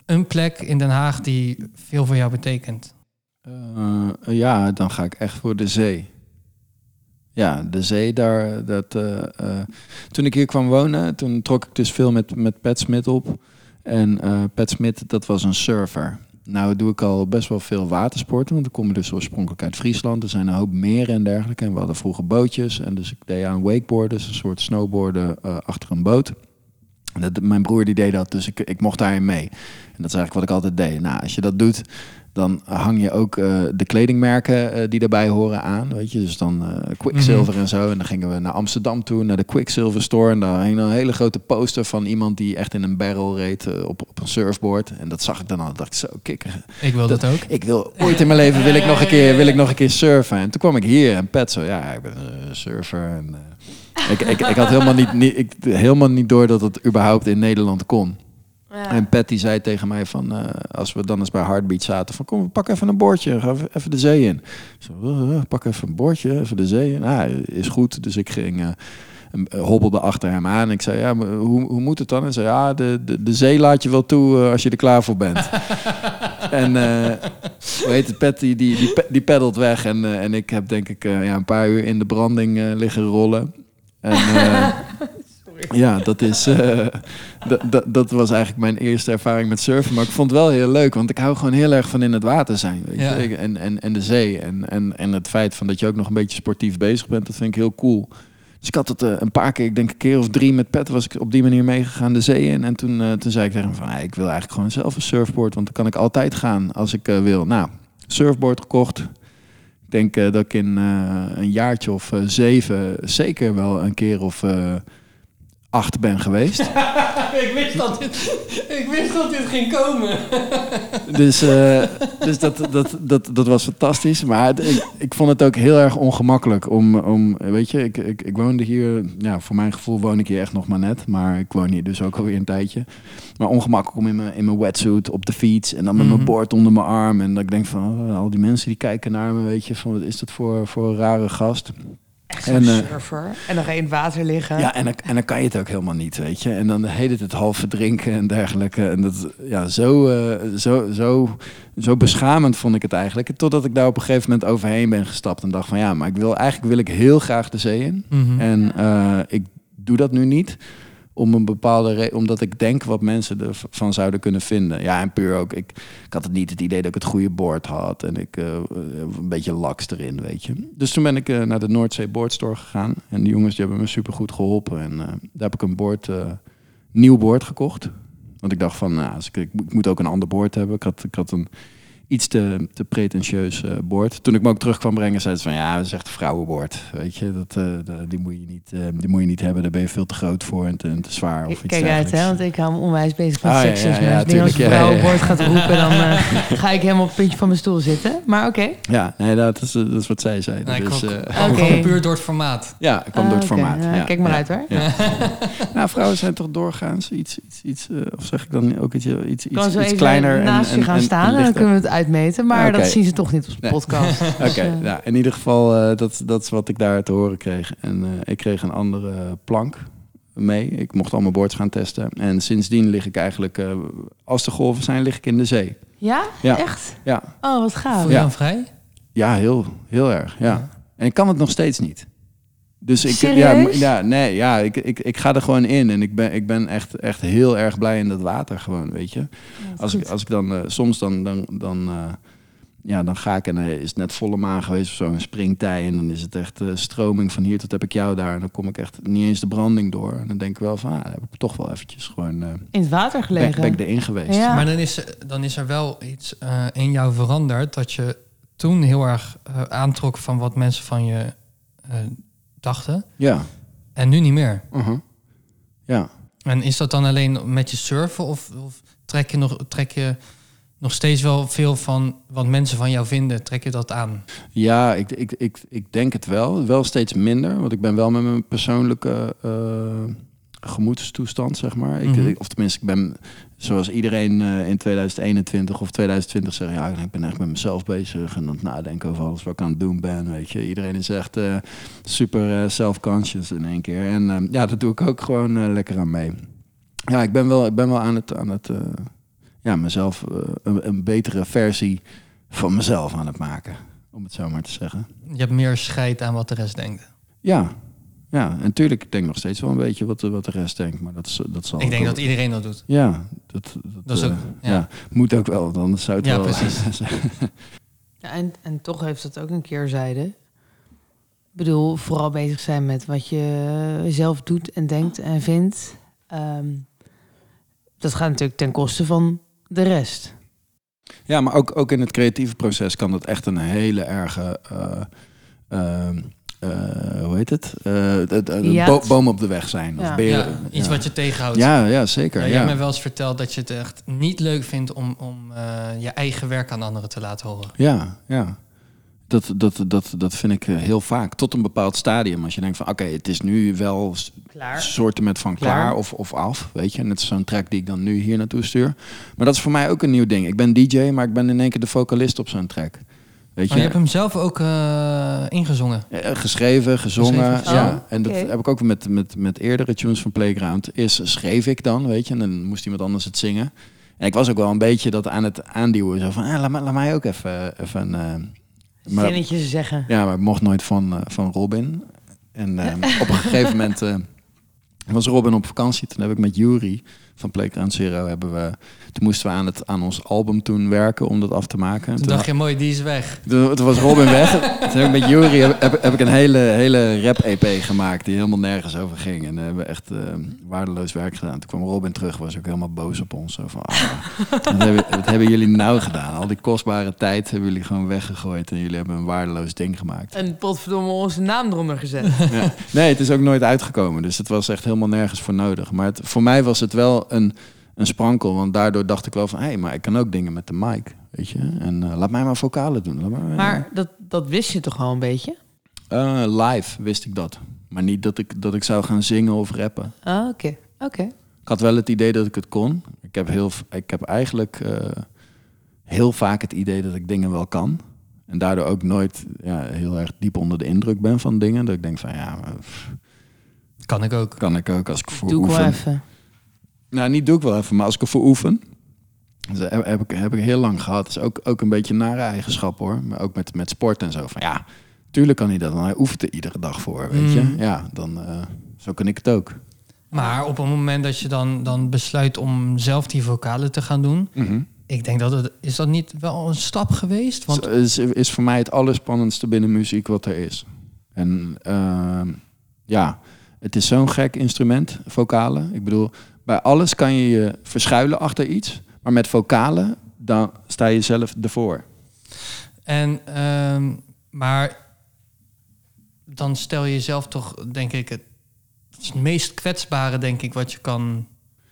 een plek in Den Haag die veel voor jou betekent? Eh, ja, dan ga ik echt voor de zee. Ja, de zee daar. Dat, eh, eh, toen ik hier kwam wonen, toen trok ik dus veel met, met Pat Smit op. En Pat Smit, dat was een surfer. Nou doe ik al best wel veel watersporten, want ik kom dus oorspronkelijk uit Friesland. Er zijn een hoop meren en dergelijke. En we hadden vroeger bootjes. En dus ik deed aan wakeboarden, dus een soort snowboarden achter een boot. Dat, mijn broer die deed dat, dus ik, ik mocht daarin mee. En dat is eigenlijk wat ik altijd deed. Nou, als je dat doet, dan hang je ook eh, de kledingmerken eh, die daarbij horen aan. Weet je, dus dan eh, Quicksilver en zo. En dan gingen we naar Amsterdam toe, naar de Quicksilver store. En daar hing een hele grote poster van iemand die echt in een barrel reed op, op een surfboard. En dat zag ik dan al. dacht ik zo, kikker. Ik wil dat, ook. Ik wil ooit in mijn leven wil ik nog een keer, wil ik nog een keer surfen. En toen kwam ik hier en Pet zo, ja, ik ben een surfer. En, ik, ik, ik had helemaal niet, niet, ik, helemaal niet door dat het überhaupt in Nederland kon. En Pat die zei tegen mij van, eh, als we dan eens bij Heartbeat zaten, van kom, pak even een boordje, ga even- even de zee in. Zo, "Eh, eh, pak even een boordje, even de zee in. Ah, is goed. Dus ik ging, eh, hobbelde achter hem aan. Ik zei, ja, maar hoe, hoe moet het dan? En zei, ja, de, de, de zee laat je wel toe als je er klaar voor bent. [laughs] en hoe heet het, Pat die, die, die, pe- die peddelt weg. En, en ik heb denk ik ja, een paar uur in de branding liggen rollen. En, eh, [laughs] ja, dat is. eh, dat- dat- dat was eigenlijk mijn eerste ervaring met surfen. Maar ik vond het wel heel leuk, want ik hou gewoon heel erg van in het water zijn. Weet Ja. je? En, en, en de zee. En, en, en het feit van dat je ook nog een beetje sportief bezig bent, dat vind ik heel cool. Dus ik had het eh, een paar keer, ik denk een keer of drie met Pet, was ik op die manier meegegaan de zee in. En toen, toen zei ik tegen hem van, "Ah, ik wil eigenlijk gewoon zelf een surfboard, want dan kan ik altijd gaan als ik wil. Nou, surfboard gekocht. Ik denk eh, dat ik in eh, een jaartje of eh, zeven zeker wel een keer of acht ben geweest. [laughs] ik, wist dat dit, ik wist dat dit ging komen. Dus, eh, dus dat, dat, dat, dat was fantastisch. Maar het- ik, ik vond het ook heel erg ongemakkelijk om, om weet je, ik, ik, ik woonde hier, ja, voor mijn gevoel woon ik hier echt nog maar net. Maar ik woon hier dus ook alweer een tijdje. Maar ongemakkelijk om in mijn, in mijn wetsuit op de fiets en dan met Mhm. mijn bord onder mijn arm. En dat ik denk van, oh, al die mensen die kijken naar me, weet je, van wat is dat voor, voor een rare gast. En, eh, surfer. En dan ga je in het water liggen. Ja, en dan, en dan kan je het ook helemaal niet, weet je. En dan heet het het half verdrinken en dergelijke. En dat, ja, zo, eh, zo, zo, zo beschamend vond ik het eigenlijk. Totdat ik daar op een gegeven moment overheen ben gestapt en dacht van... ja, maar ik wil, eigenlijk wil ik heel graag de zee in. Mhm. En eh, ik doe dat nu niet om een bepaalde re- omdat ik denk wat mensen ervan zouden kunnen vinden. Ja, en puur ook, ik, ik had het niet het idee dat ik het goede boord had en ik eh, een beetje laks erin, weet je. Dus toen ben ik eh, naar de Noordzee Boardstore gegaan en die jongens die hebben me super goed geholpen en eh, daar heb ik een boord, eh, nieuw boord gekocht. Want ik dacht van, nou, ik, ik moet ook een ander boord hebben. Ik had, ik had een iets te, te pretentieus eh boord. Toen ik me ook terug kwam brengen, zei ze van ja, dat is echt een vrouwenboord. Weet je, dat, eh, die, moet je niet, eh, die moet je niet hebben. Daar ben je veel te groot voor en te, en te zwaar. Of iets Kijk uit, hè, want ik hou me onwijs bezig met Ah, ja, seksisme. ja, ja, Als ik als vrouwenwoord ja. gaat roepen, dan eh, [laughs] ga ik helemaal op het puntje van mijn stoel zitten. Maar oké. Ja, nee, dat is, dat is wat zij zei. Nee, ik dus, kwam, eh, puur door het formaat. ja, ik kwam Ah, door het oké. formaat. Kijk maar ja, uit, hoor. Ja. [laughs] nou, vrouwen zijn toch doorgaans iets, iets, iets eh, of zeg ik dan ook iets, iets, iets, iets even kleiner naast en, je gaan en, staan en, dan kunnen we het uitmeten. Maar dat zien ze toch niet op de Nee. podcast. [laughs] Oké, Dus, eh, nou, in ieder geval, eh, dat, dat is wat ik daar te horen kreeg. En eh, ik kreeg een andere plank mee. Ik mocht al mijn boards gaan testen. En sindsdien lig ik eigenlijk, eh, als de golven zijn, lig ik in de zee. Ja? Ja. Echt? Ja, Oh, wat gaaf. Voel je Ja. dan vrij? ja heel, heel erg. Ja. En ik kan het nog steeds niet. Dus ik, ja, Serieus? ja, nee, ja, ik, ik, ik ga er gewoon in en ik ben, ik ben echt, echt heel erg blij in dat water gewoon, weet je. Als ik, als ik dan, eh, soms dan, dan, dan eh, ja, dan ga ik en is het net volle maan geweest of zo, een springtij. En dan is het echt eh, stroming van hier tot heb ik jou daar. En dan kom ik echt niet eens de branding door. En dan denk ik wel van, ah, dan heb ik toch wel eventjes gewoon... eh In het water ben, gelegen. ben ik erin geweest. Ja. Maar dan is, er- dan is er wel iets eh, in jou veranderd dat je toen heel erg aantrok van wat mensen van je eh, dachten. Ja. En nu niet meer. uh-huh. Ja. En is dat dan alleen met je surfen of, of trek, je nog, trek je nog steeds wel veel van wat mensen van jou vinden? Trek je dat aan? Ja, ik, ik, ik, ik denk het wel. Wel steeds minder. Want ik ben wel met mijn persoonlijke eh, gemoedstoestand, zeg maar. Ik, Mhm. ik- of tenminste, ik ben zoals iedereen eh, in 2021 of 2020 zegt... ja, ik ben echt met mezelf bezig en aan het nadenken over alles wat ik aan het doen ben, weet je. Iedereen is echt eh, super eh, self-conscious in één keer. En eh, ja, dat doe ik ook gewoon lekker aan mee. Ja, ik ben wel, ik ben wel aan het... Aan het ja, mezelf een, een betere versie van mezelf aan het maken. Om het zo maar te zeggen. Je hebt meer scheid aan wat de rest denkt. Ja, ja. En tuurlijk, ik denk nog steeds wel een beetje wat de, wat de rest denkt. Maar dat, is, dat zal Ik denk dat iedereen dat doet. Ja, dat, dat, Dat is eh, ook- ja. ja. moet ook wel. Anders zou het Ja, wel... precies. [laughs] Ja, en, en toch heeft dat ook een keerzijde. Ik bedoel, vooral bezig zijn met wat je zelf doet en denkt en vindt. Ehm, dat gaat natuurlijk ten koste van de rest. ja, maar ook, ook in het creatieve proces kan dat echt een hele erge... eh, ehm, eh, hoe heet het? Eh, een bo- boom op de weg zijn. Of Ja. beren- Ja, iets ja. wat je tegenhoudt. Ja, ja, zeker. Jij hebt me wel eens verteld dat je het echt niet leuk vindt om, om eh, je eigen werk aan anderen te laten horen. Ja, ja. Dat, dat, dat, dat vind ik eh, heel vaak. Tot een bepaald stadium. Als je denkt van oké, het is nu wel Klaar. soorten met van klaar, Klaar. of, of af. Weet je, net zo'n track die ik dan nu hier naartoe stuur. Maar dat is voor mij ook een nieuw ding. Ik ben DJ, maar ik ben in één keer de vocalist op zo'n track. Weet Maar je, je hebt hem zelf ook eh, ingezongen. Geschreven, gezongen. Geschreven, ja. En dat heb ik ook met, met, met eerdere tunes van Playground. Is schreef ik dan, weet je, en dan moest iemand anders het zingen. En ik was ook wel een beetje dat aan het aanduwen. Zo van, ah, laat, mij- laat mij ook even, even eh, maar- Zinnetjes zeggen. ja, maar ik mocht nooit van, eh, van Robin. En eh, op een gegeven moment eh, was Robin op vakantie. Toen heb ik met Jury van Playground Zero hebben we. Toen moesten we aan, het, aan ons album toen werken om dat af te maken. En Toen dacht je, mooi, die is weg. toen, toen was Robin weg. Toen heb ik met Jury heb, heb, heb ik een hele, hele rap-EP gemaakt die helemaal nergens over ging. En we hebben echt eh, waardeloos werk gedaan. Toen kwam Robin terug, was ook helemaal boos op ons. Zo van, ah, [laughs] wat, hebben, wat hebben jullie nou gedaan? Al die kostbare tijd hebben jullie gewoon weggegooid. En jullie hebben een waardeloos ding gemaakt. En potverdomme onze naam eronder gezet. Ja. Nee, het is ook nooit uitgekomen. Dus het was echt helemaal nergens voor nodig. Maar het, voor mij was het wel een, een sprankel. Want daardoor dacht ik wel van... hé, hey, maar ik kan ook dingen met de mic, weet je. En eh, laat mij maar vocalen doen. Laat maar, Maar dat, dat wist je toch al een beetje? Eh, live wist ik dat. Maar niet dat ik, dat ik zou gaan zingen of rappen. Ah, oké. Oké. Ik had wel het idee dat ik het kon. Ik heb, heel, ik heb eigenlijk eh, heel vaak het idee dat ik dingen wel kan. En daardoor ook nooit ja, heel erg diep onder de indruk ben van dingen. Dat ik denk van ja, maar, pff, Kan ik ook. kan ik ook als ik voor Doe ik wel even. Nou, niet doe ik wel even, maar als ik ervoor oefen. Dat heb, heb ik, heb ik heel lang gehad. Dat is ook, ook een beetje een nare eigenschap hoor. Maar ook met, met sport en zo. Van ja, tuurlijk kan hij dat. Want hij oefent er iedere dag voor, weet je. Mm. Ja, dan eh, zo kan ik het ook. Maar op het moment dat je dan, dan besluit om zelf die vocalen te gaan doen... Ik denk dat het... Is dat niet wel een stap geweest? Want Want is, is voor mij het allerspannendste binnen muziek wat er is. En ehm, ja, het is zo'n gek instrument, vocalen. Ik bedoel, bij alles kan je je verschuilen achter iets. Maar met vocalen, dan sta je zelf ervoor. En, ehm, maar dan stel je jezelf toch, denk ik, het, het meest kwetsbare, denk ik, wat je kan.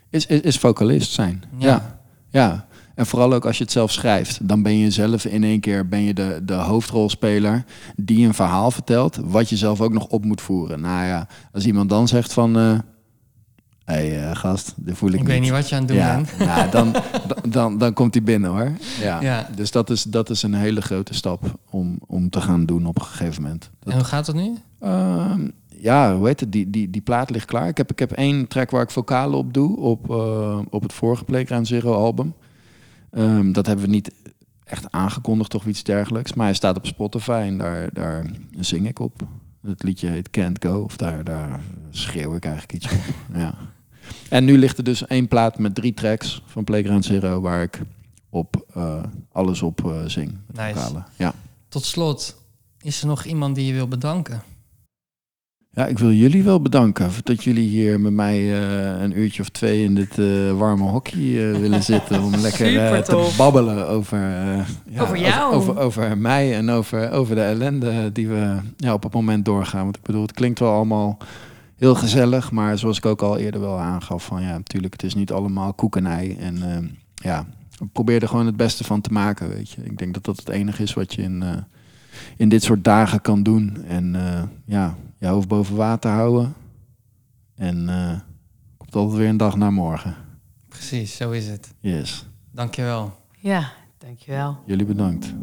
Is, is, is vocalist zijn. Ja. Ja. ja. En vooral ook als je het zelf schrijft. Dan ben je zelf in één keer ben je de, de hoofdrolspeler die een verhaal vertelt. Wat je zelf ook nog op moet voeren. Nou ja, als iemand dan zegt van... Hé hey, eh, gast, dit voel ik, Ik, niet. weet niet wat je aan het doen ja, bent. [laughs] nou, dan, dan, dan, dan komt hij binnen hoor. Ja. Ja. Dus dat is, dat is een hele grote stap om, om te gaan doen op een gegeven moment. Dat, En hoe gaat het nu? Ehm, ja, hoe heet het? Die, die, die plaat ligt klaar. Ik heb, ik heb één track waar ik vocalen op doe. Op, eh, op het vorige Playground Zero album. Ehm, dat hebben we niet echt aangekondigd of iets dergelijks. Maar hij staat op Spotify en daar, daar zing ik op. Het liedje heet Can't Go. Of daar, daar schreeuw ik eigenlijk iets op. [laughs] ja. En nu ligt er dus één plaat met drie tracks van Playground Zero... waar ik op eh, alles op eh, zing. Nice. Ja. Tot slot, is er nog iemand die je wil bedanken? ja, ik wil jullie wel bedanken voor dat jullie hier met mij eh, een uurtje of twee in dit eh, warme hockey eh, willen [laughs] zitten. Om lekker eh, te babbelen over, eh, ja, Over jou. Over, over, mij en over, over de ellende die we ja, op het moment doorgaan. Want ik bedoel, het klinkt wel allemaal heel gezellig. Maar zoals ik ook al eerder wel aangaf, van ja, natuurlijk, het is niet allemaal koek en ei. En eh, ja, probeer er gewoon het beste van te maken, weet je. Ik denk dat dat het enige is wat je in, eh, in dit soort dagen kan doen. En eh, ja, je hoofd boven water houden. En eh komt altijd weer een dag naar morgen. Precies, zo is het. Yes. Dankjewel. Ja, dankjewel. Jullie bedankt.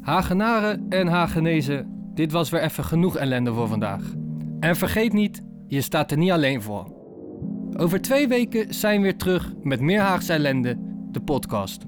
Hagenaren en Hagenezen, dit was weer even genoeg ellende voor vandaag. En vergeet niet, je staat er niet alleen voor. Over twee weken zijn we weer terug met meer Haagse ellende, de podcast.